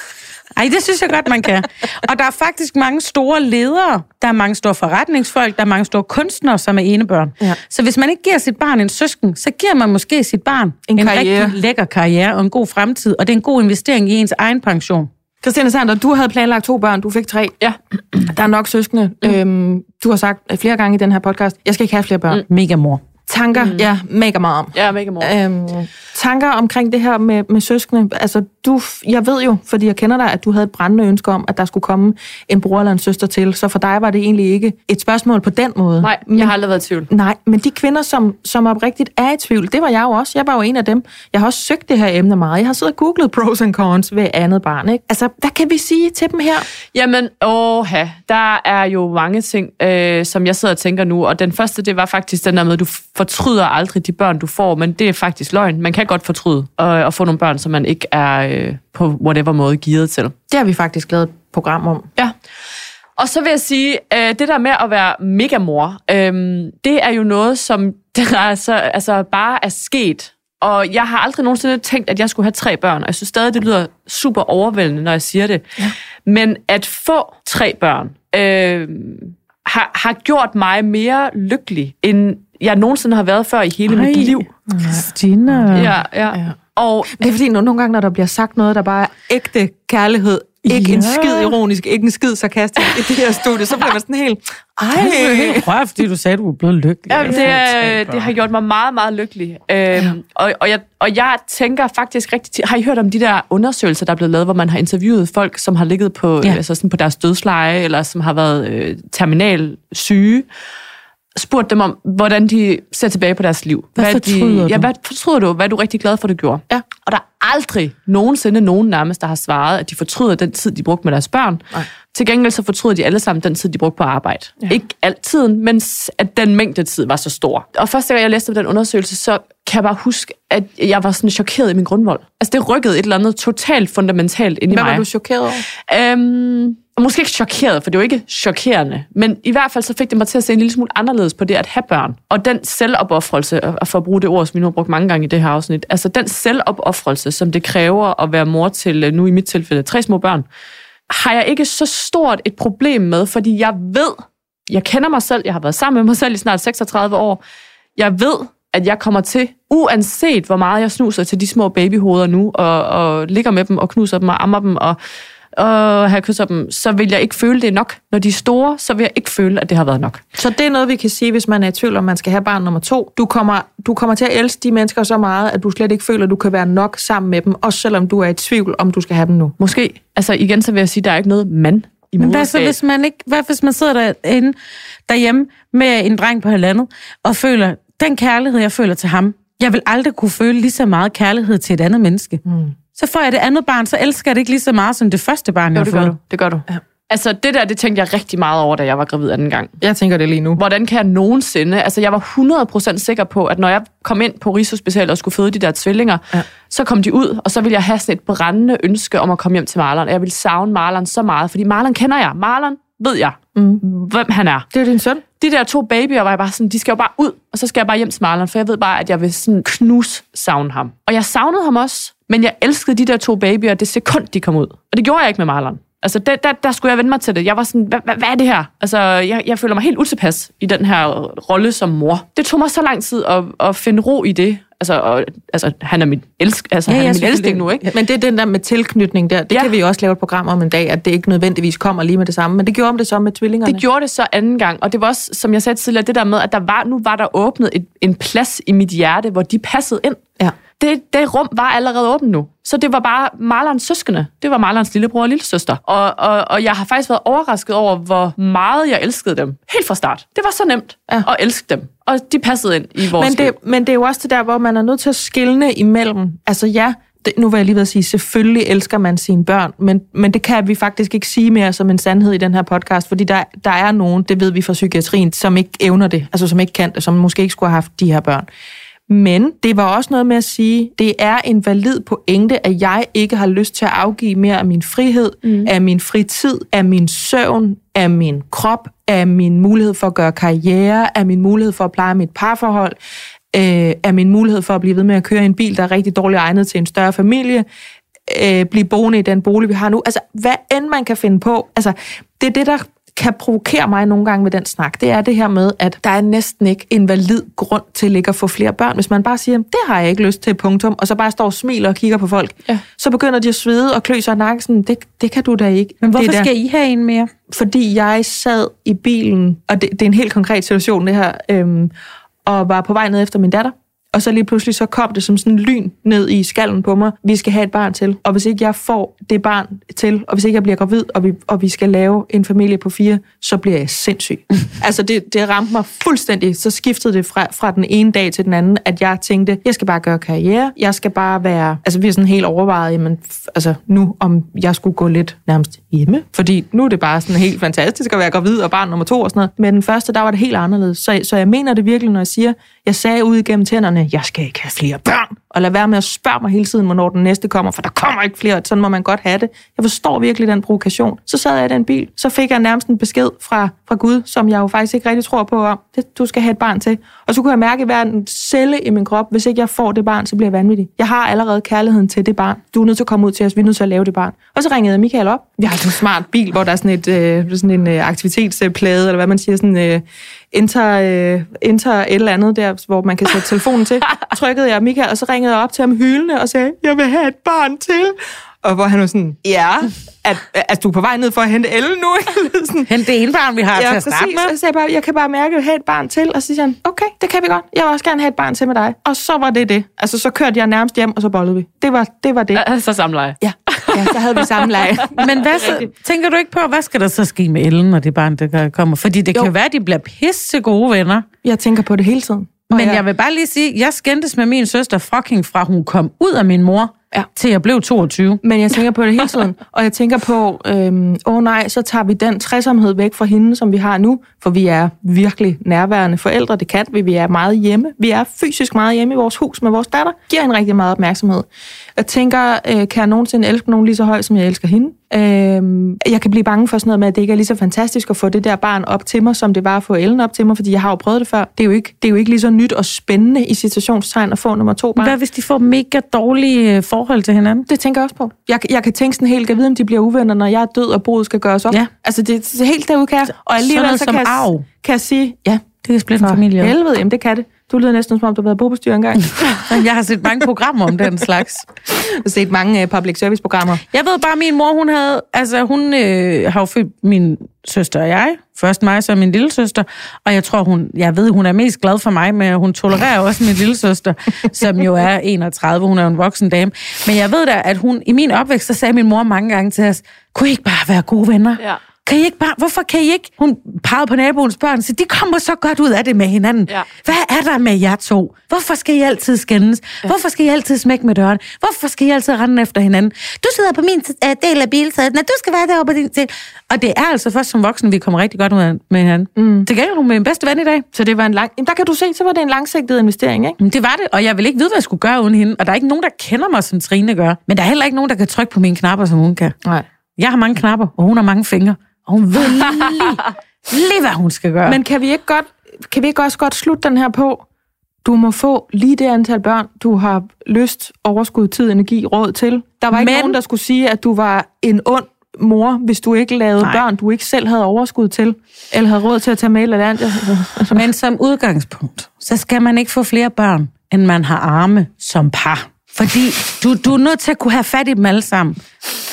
Ej, det synes jeg godt, man kan. Og der er faktisk mange store ledere, der er mange store forretningsfolk, der er mange store kunstnere, som er enebørn. Ja. Så hvis man ikke giver sit barn en søsken, så giver man måske sit barn En en karriere. rigtig lækker karriere og en god fremtid, og det er en god investering i ens egen pension. Christina Sander, du havde planlagt to børn, du fik tre. Ja. Der er nok søskende. Mm. Øhm, du har sagt flere gange i den her podcast, jeg skal ikke have flere børn. Mm. Mega mor. Tanker, mm. ja, mega meget om. Ja, mega mor. Øhm, tanker omkring det her med, med søskende. Altså, du, jeg ved jo, fordi jeg kender dig, at du havde et brændende ønske om, at der skulle komme en bror eller en søster til. Så for dig var det egentlig ikke et spørgsmål på den måde. Nej, jeg har aldrig været i tvivl. Nej, men de kvinder, som, som oprigtigt er i tvivl, det var jeg jo også. Jeg var jo en af dem. Jeg har også søgt det her emne meget. Jeg har siddet og googlet pros and cons ved andet barn. Ikke? Altså, hvad kan vi sige til dem her? Jamen, åha, der er jo mange ting, øh, som jeg sidder og tænker nu, og den første, det var faktisk den der med, at du fortryder aldrig de børn, du får, men det er faktisk løgn. Man kan godt fortryde og, og få nogle børn, som man ikke er øh, på whatever måde givet til. Det har vi faktisk lavet et program om. Ja. Og så vil jeg sige, øh, det der med at være megamor, øh, det er jo noget, som der er så, altså, bare er sket. Og jeg har aldrig nogensinde tænkt, at jeg skulle have tre børn. Og jeg synes stadig, det lyder super overvældende, når jeg siger det. Ja. Men at få tre børn øh, har, har gjort mig mere lykkelig, end jeg nogensinde har været før i hele Ej. mit liv. Christina. Ja, ja. ja. Og Det er fordi, nogle gange, når der bliver sagt noget, der bare er ægte kærlighed ikke en Ja. skid ironisk, ikke en skid sarkastisk i det her studie, så bliver man sådan helt, ej, Det er helt rørt, fordi du sagde, at du er blevet lykkelig. Ja, det, er, det har gjort mig meget, meget lykkelig. Øhm, og, og, jeg, og jeg tænker faktisk rigtig tit, har I hørt om de der undersøgelser, der er blevet lavet, hvor man har interviewet folk, som har ligget på, Ja. ja. altså sådan på deres dødsleje, eller som har været øh, terminal syge, spurgt dem om, hvordan de ser tilbage på deres liv. Hvad de, fortryder Ja, du? hvad fortryder du? Hvad er du rigtig glad for, du gjorde? Ja. Og der er aldrig nogensinde nogen nærmest, der har svaret, at de fortryder den tid, de brugte med deres børn. Nej. Til gengæld så fortryder de alle sammen den tid, de brugte på arbejde. Ja. Ikke altid, men at den mængde tid var så stor. Og første gang, jeg læste om den undersøgelse, så kan jeg bare huske, at jeg var sådan chokeret i min grundvold. Altså det rykkede et eller andet totalt fundamentalt ind i hvad mig. var du chokeret over? Øhm, måske ikke chokeret, for det er jo ikke chokerende, men i hvert fald så fik det mig til at se en lille smule anderledes på det at have børn. Og den selvopoffrelse, og for at bruge det ord, som vi nu har brugt mange gange i det her afsnit, altså den selvopoffrelse, som det kræver at være mor til, øh, nu i mit tilfælde, tre små børn, har jeg ikke så stort et problem med, fordi jeg ved, jeg kender mig selv, jeg har været sammen med mig selv i snart 36 år, jeg ved, at jeg kommer til, uanset hvor meget jeg snuser til de små babyhoveder nu, og, og ligger med dem, og knuser dem, og ammer dem, og, og har kysser dem, så vil jeg ikke føle det er nok. Når de er store, så vil jeg ikke føle, at det har været nok. Så det er noget, vi kan sige, hvis man er i tvivl om, man skal have barn nummer to. Du kommer, du kommer til at elske de mennesker så meget, at du slet ikke føler, at du kan være nok sammen med dem, også selvom du er i tvivl, om du skal have dem nu. Måske, altså igen, så vil jeg sige, at der er ikke noget mand i Men hvad så, hvis man ikke, hvad hvis man sidder derinde, derhjemme med en dreng på halvandet, og føler, den kærlighed, jeg føler til ham, jeg vil aldrig kunne føle lige så meget kærlighed til et andet menneske. Mm. Så får jeg det andet barn, så elsker jeg det ikke lige så meget som det første barn, jeg Jo, har det gør fået. du. Det gør du. Ja. Altså, det der, det tænkte jeg rigtig meget over, da jeg var gravid anden gang. Jeg tænker det lige nu. Hvordan kan jeg nogensinde... Altså, jeg var 100% sikker på, at når jeg kom ind på Rigshospitalet og skulle føde de der tvillinger, ja. så kom de ud, og så ville jeg have sådan et brændende ønske om at komme hjem til Marlon. Og jeg ville savne Marlon så meget, fordi Marlon kender jeg. Marlon ved jeg, mm. hvem han er. Det er din søn. De der to babyer var jeg bare sådan, de skal jo bare ud, og så skal jeg bare hjem til Marlon, for jeg ved bare, at jeg vil sådan knus savne ham. Og jeg savnede ham også, men jeg elskede de der to babyer det sekund, de kom ud. Og det gjorde jeg ikke med Marlon. Altså, der, der, der skulle jeg vende mig til det. Jeg var sådan, hvad, hvad, er det her? Altså, jeg, jeg føler mig helt utilpas i den her rolle som mor. Det tog mig så lang tid at, at finde ro i det. Altså, og, altså han er min elsk, altså, Ja, han er min elsking nu, ikke? Men det er den der med tilknytning der. Det Ja. kan vi også lave et program om en dag, at det ikke nødvendigvis kommer lige med det samme. Men det gjorde om det så med tvillingerne. Det gjorde det så anden gang, og det var også, som jeg sagde tidligere, det der med, at der var, nu var der åbnet et, en plads i mit hjerte, hvor de passede ind. Ja. Det, det rum var allerede åbent nu. Så det var bare Marlons søskende. Det var Marlons lillebror og lillesøster. Og, og, og jeg har faktisk været overrasket over, hvor meget jeg elskede dem. Helt fra start. Det var så nemt Ja. at elske dem. Og de passede ind i vores Men det, liv. men det er jo også det der, hvor man er nødt til at skille imellem. Altså ja, det, nu vil jeg lige ved at sige, selvfølgelig elsker man sine børn, men, men det kan vi faktisk ikke sige mere som en sandhed i den her podcast, fordi der, der er nogen, det ved vi fra psykiatrien, som ikke evner det, altså som ikke kan det, som måske ikke skulle have haft de her børn. Men det var også noget med at sige, det er en valid pointe, at jeg ikke har lyst til at afgive mere af min frihed, mm. af min fritid, af min søvn, af min krop, af min mulighed for at gøre karriere, af min mulighed for at pleje mit parforhold, øh, af min mulighed for at blive ved med at køre en bil, der er rigtig dårligt egnet til en større familie, øh, blive boende i den bolig, vi har nu. Altså, hvad end man kan finde på. Altså, det er det, der kan provokere mig nogle gange med den snak, det er det her med, at der er næsten ikke en valid grund til ikke at få flere børn. Hvis man bare siger, det har jeg ikke lyst til, punktum, og så bare står og smiler og kigger på folk, Ja. så begynder de at svede og klø sig nakken, sådan, det, det kan du da ikke. Men hvorfor det der skal I have en mere? fordi jeg sad i bilen, og det, det er en helt konkret situation det her, øhm, og var på vej ned efter min datter, og så lige pludselig så kom det som sådan en lyn ned i skallen på mig. Vi skal have et barn til, og hvis ikke jeg får det barn til, og hvis ikke jeg bliver gravid, og vi, og vi skal lave en familie på fire, så bliver jeg sindssyg. altså det, det ramte mig fuldstændig. Så skiftede det fra, fra den ene dag til den anden, at jeg tænkte, jeg skal bare gøre karriere, jeg skal bare være, altså vi er sådan helt overvejet, jamen, altså nu om jeg skulle gå lidt nærmest hjemme, fordi nu er det bare sådan helt fantastisk at være gravid og barn nummer to og sådan noget. Men den første, der var det helt anderledes. Så, så jeg mener det virkelig, når jeg siger, jeg sagde ud igennem tænderne, jeg skal ikke have flere børn. Og lad være med at spørge mig hele tiden, hvornår den næste kommer, for der kommer ikke flere. Sådan må man godt have det. Jeg forstår virkelig den provokation. Så sad jeg i den bil. Så fik jeg nærmest en besked fra, fra Gud, som jeg jo faktisk ikke rigtig tror på om. Det, du skal have et barn til. Og så kunne jeg mærke hver en celle i min krop, hvis ikke jeg får det barn, så bliver jeg vanvittig. Jeg har allerede kærligheden til det barn. Du er nødt til at komme ud til os. Vi er nødt til at lave det barn. Og så ringede jeg Michael op. Vi har sådan en smart bil, hvor der er sådan, et, øh, sådan en øh, aktivitetsplade, eller hvad man siger, sådan øh, enter, øh, enter et eller andet der, hvor man kan sætte telefonen til. Trykkede jeg Michael, og så ringede jeg op til ham hyldende og sagde, jeg vil have et barn til. Og hvor han var sådan, ja, at, at du er på vej ned for at hente Ellen nu, sådan, Hent det ene barn, vi har til Ja, at starte præcis. med. Og så sagde jeg bare, jeg kan bare mærke, at jeg have et barn til. Og så siger han, okay, det kan vi godt. Jeg vil også gerne have et barn til med dig. Og så var det det. Altså, så kørte jeg nærmest hjem, og så bollede vi. Det var det. Var det. Altså samleje. Ja. Ja, så havde vi samme leg. Men hvad så, tænker du ikke på, hvad skal der så ske med Ellen, når det barn der kommer? Fordi det Jo. kan være, at de bliver pisse gode venner. Jeg tænker på det hele tiden. Men jeg vil bare lige sige, jeg skændtes med min søster fucking fra hun kom ud af min mor, Ja. til jeg blev 22. Men jeg tænker på det hele tiden. Og jeg tænker på, øhm, åh nej, så tager vi den træsomhed væk fra hende, som vi har nu. For vi er virkelig nærværende forældre. Det kan vi. Vi er meget hjemme. Vi er fysisk meget hjemme i vores hus med vores datter. Giver en rigtig meget opmærksomhed. Jeg tænker, øh, kan jeg nogensinde elske nogen lige så højt, som jeg elsker hende? Øhm, jeg kan blive bange for sådan noget med, at det ikke er lige så fantastisk at få det der barn op til mig, som det var at få Ellen op til mig, fordi jeg har jo prøvet det før. Det er jo ikke, det er jo ikke lige så nyt og spændende i situationstegn at få nummer to barn. Hvad hvis de får mega dårlige øh, forhold til hinanden? Det tænker jeg også på. Jeg, jeg kan tænke sådan helt, jeg ved, om de bliver uvenner, når jeg er død, og boet skal gøres op. Ja. Altså, det, er helt derude, kan jeg. Og alligevel så kan, jeg, kan jeg sige, ja, Det kan splitte en familie. helvede, jamen det kan det. Du lyder næsten som om, du har været bobestyr engang. Jeg har set mange programmer om den slags. Jeg har set mange uh, public service programmer. Jeg ved bare, at min mor, hun havde, altså hun øh, har jo født min søster og jeg. Først mig, så min lille søster. Og jeg tror, hun, jeg ved, hun er mest glad for mig, men hun tolererer også min lille søster, som jo er 31. Hun er jo en voksen dame. Men jeg ved da, at hun, i min opvækst, så sagde min mor mange gange til os, kunne I ikke bare være gode venner? Ja. Kan I ikke bare, hvorfor kan I ikke? Hun pegede på naboens børn, så de kommer så godt ud af det med hinanden. Ja. Hvad er der med jer to? Hvorfor skal I altid skændes? Ja. Hvorfor skal I altid smække med døren? Hvorfor skal I altid rende efter hinanden? Du sidder på min uh, del af bilsædet, når du skal være derovre på din del. Og det er altså først som voksne, vi kommer rigtig godt ud af med hinanden. Mm. Det gælder hun med min bedste ven i dag. Så det var en lang... Jamen, der kan du se, så var det en langsigtet investering, ikke? Men det var det, og jeg vil ikke vide, hvad jeg skulle gøre uden hende. Og der er ikke nogen, der kender mig, som Trine gør. Men der er heller ikke nogen, der kan trykke på mine knapper, som hun kan. Nej. Jeg har mange knapper, og hun har mange fingre. Og hun ved lige, lige hvad hun skal gøre. Men kan vi ikke godt, kan vi ikke også godt slutte den her på? Du må få lige det antal børn, du har lyst, overskud, tid, energi, råd til. Der var ikke Men- nogen, der skulle sige, at du var en ond mor, hvis du ikke lavede Nej. Børn, du ikke selv havde overskud til, eller havde råd til at tage med eller andet. Altså, Men som udgangspunkt, så skal man ikke få flere børn, end man har arme som par. Fordi du, du er nødt til at kunne have fat i dem alle sammen.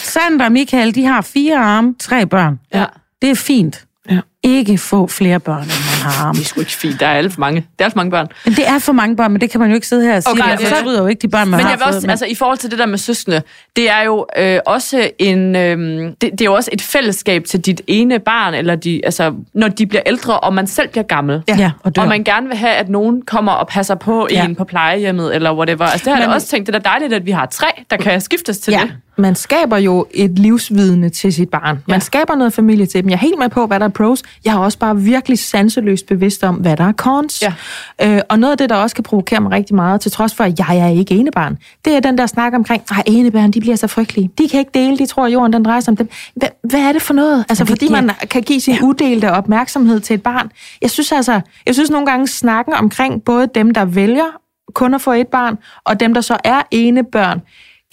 Sandra og Michael, de har fire arme, tre børn. Ja. Det er fint. Ja. Ikke få flere børn, end man har arme. Det er sgu ikke fint. Der er alt for mange. Der er alt for mange børn. Men det er for mange børn, men det kan man jo ikke sidde her og sige. Okay, det det det. fortryder jo ikke de børn, man Men har jeg vil fået, også, altså i forhold til det der med søskende, det er jo øh, også en, øh, det, det er jo også et fællesskab til dit ene barn, eller de, altså, når de bliver ældre, og man selv bliver gammel. Ja, ja og dør. Og man gerne vil have, at nogen kommer og passer på Ja. en på plejehjemmet, eller whatever. Altså, det har jeg Men- også tænkt, det er dejligt, at vi har tre, der kan skiftes til Ja. det. man skaber jo et livsvidne til sit barn. Man Ja. skaber noget familie til dem. Jeg er helt med på, hvad der er pros. Jeg er også bare virkelig sanseløst bevidst om, hvad der er cons. Ja. Øh, og noget af det, der også kan provokere mig rigtig meget, til trods for, at jeg er ikke enebarn, det er den der snak omkring, at enebørn, de bliver så frygtelige. De kan ikke dele, de tror, at jorden den drejer sig om dem. Hvad, hvad er det for noget? Altså, det fordi man kan give sin udelte opmærksomhed til et barn. Jeg synes altså, jeg synes nogle gange snakken omkring både dem, der vælger kun at få et barn, og dem, der så er enebørn,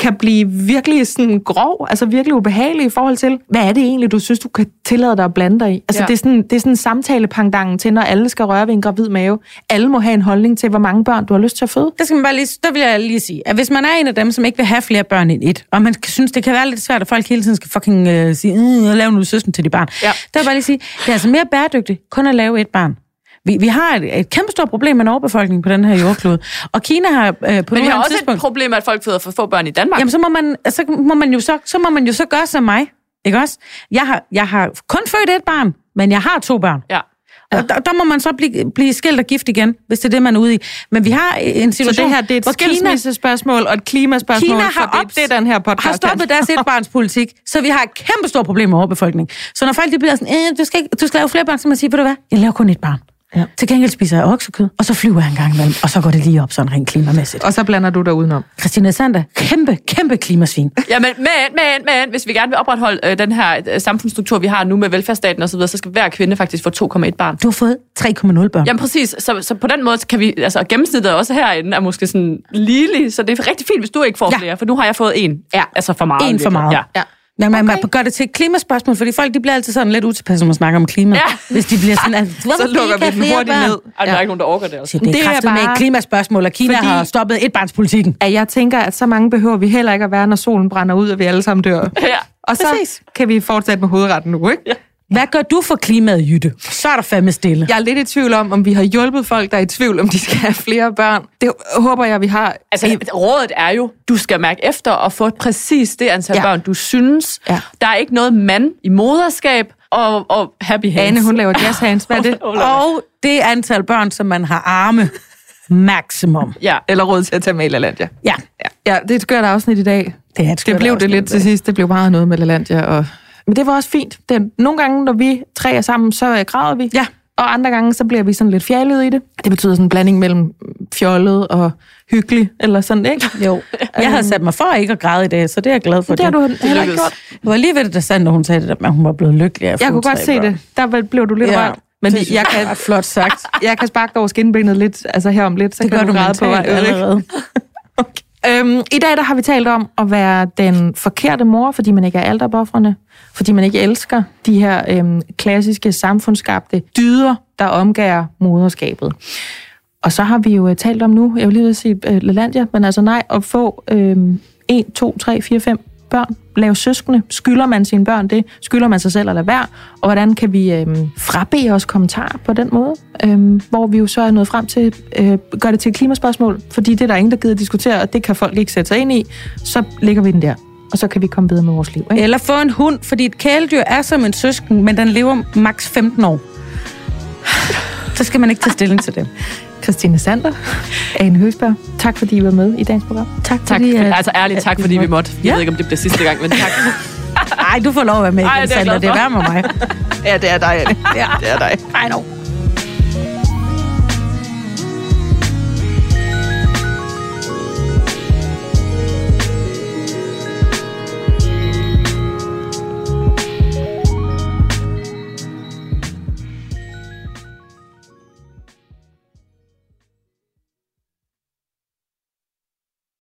kan blive virkelig sådan grov, altså virkelig ubehagelig i forhold til, hvad er det egentlig, du synes, du kan tillade dig at blande dig i? Altså Ja. det er sådan, det er sådan en samtalepandangen til, når alle skal røre ved en gravid mave. Alle må have en holdning til, hvor mange børn du har lyst til at føde. Der, skal man bare lige, der vil jeg lige sige, at hvis man er en af dem, som ikke vil have flere børn end et, og man synes, det kan være lidt svært, at folk hele tiden skal fucking uh, sige, mm, lav nu søsken til de barn. Ja. Der vil jeg bare lige sige, det er altså mere bæredygtigt kun at lave et barn. Vi, vi har et, et kæmpe stort problem med en overbefolkning på den her jordklode. Og Kina har øh, på Men vi har også tidspunkt... et problem med, at folk føder for få børn i Danmark. Jamen, så må, man, så, må man jo så, så må man jo så gøre som mig. Ikke også? Jeg har, jeg har kun født et barn, men jeg har to børn. Ja. Og der, der må man så blive, blive skilt og gift igen, hvis det er det, man er ude i. Men vi har en Så situation, det her, det er et hvor Kina, skilsmissespørgsmål og et klimaspørgsmål, Kina for har, det, er ops- det, den her podcast har stoppet deres etbarnspolitik, så vi har et kæmpe stort problem med overbefolkning. Så når folk de bliver sådan, øh, du, skal ikke, du skal lave flere børn, så må man sige, ved du hvad, jeg laver kun et barn. Ja. Til gengæld spiser jeg oksekød, og så flyver jeg en gang imellem, og så går det lige op sådan rent klimamæssigt. Og så blander du dig udenom. Christina Sander, kæmpe, kæmpe klimasvin. Ja, men, men, men, men hvis vi gerne vil opretholde øh, den her øh, samfundsstruktur, vi har nu med velfærdsstaten osv., så, videre, så skal hver kvinde faktisk få 2,1 barn. Du har fået 3,0 børn. Jamen præcis, så, så på den måde kan vi, altså gennemsnittet også herinde er måske sådan ligelig, så det er rigtig fint, hvis du ikke får Ja. flere, for nu har jeg fået en. Ja. Altså for meget. En for meget. Ja. Ja. Ja, man okay. gør det til et klimaspørgsmål, fordi folk de bliver altid sådan lidt utilpasset, når man snakker om klima. Ja. Hvis de bliver sådan, altså, hvorfor Så lukker vi flere hurtigt børn? ned. Ej, der er ikke nogen, der orker det. Altså. Så det er, Det er kraftigt med bare- et klimaspørgsmål, og Kina Fordi- har stoppet etbarnspolitikken. At jeg tænker, at så mange behøver vi heller ikke at være, når solen brænder ud, og vi alle sammen dør. Ja. Og så Præcis. kan vi fortsætte med hovedretten nu, ikke? Ja. Hvad gør du for klimaet, Jytte? Så er der fandme stille. Jeg er lidt i tvivl om, om vi har hjulpet folk, der er i tvivl, om de skal have flere børn. Det håber jeg, vi har. Altså, rådet er jo, du skal mærke efter og få præcis det antal Ja. børn, du synes. Ja. Der er ikke noget mand i moderskab og, og happy hands. Anne, hun laver jazz hands. Hvad er det? Og det antal børn, som man har arme, maximum. Ja. Eller råd til at tage med i LaLandia. Ja, Ja, ja det er et skørt afsnit i dag. det er et Det blev det lidt til sidst. Det blev meget noget med LaLandia. Og... Men det var også fint. Det, nogle gange, når vi tre er sammen, så øh, græder vi. Ja. Og andre gange, så bliver vi sådan lidt fjallede i det. Det betyder sådan en blanding mellem fjollet og hyggelig, eller sådan, ikke? Jo, jeg havde sat mig for ikke at græde i dag, så det er jeg glad for. Det har du heller ikke gjort. Det var lige ved det, da Sandra, hun sagde det, der, at hun var blevet lykkelig af Jeg kunne godt se det. Der blev du lidt Ja, rørt. Men det jeg kan, er flot sagt. jeg kan sparke dig over skinbenet lidt, altså her om lidt, så Det kan gør du græde på vej ud, ikke? Øhm, I dag der har vi talt om at være den forkerte mor, fordi man ikke er alderboffrene, fordi man ikke elsker de her øhm, klassiske samfundsskabte dyder, der omgærer moderskabet. Og så har vi jo øh, talt om nu, jeg vil lige vil sige øh, Lalandia, men altså nej, at få øhm, 1, 2, 3, 4, 5 børn, lave søskende, skylder man sine børn det, skylder man sig selv at lade være, og hvordan kan vi øh, frabede os kommentarer på den måde, Øh, hvor vi jo så er nået frem til, øh, gør det til et klimaspørgsmål, fordi det er der ingen, der gider diskutere, og det kan folk ikke sætte sig ind i, så ligger vi den der, og så kan vi komme videre med vores liv. Ikke? Eller få en hund, fordi et kæledyr er som en søsken, men den lever maks 15 år. Så skal man ikke tage stilling til det. Christine Sander, Ane Høsberg, tak fordi I var med i dagens program. Tak, Tak. fordi, at- altså ærligt, tak at fordi vi måtte. Jeg Ja. ved ikke, om det bliver sidste gang, men tak. Ej, du får lov at være med Ej, igen, det er glad Det er værd med mig. Ja, det er dig, Anne. Ja. Det er dig. Ej, no.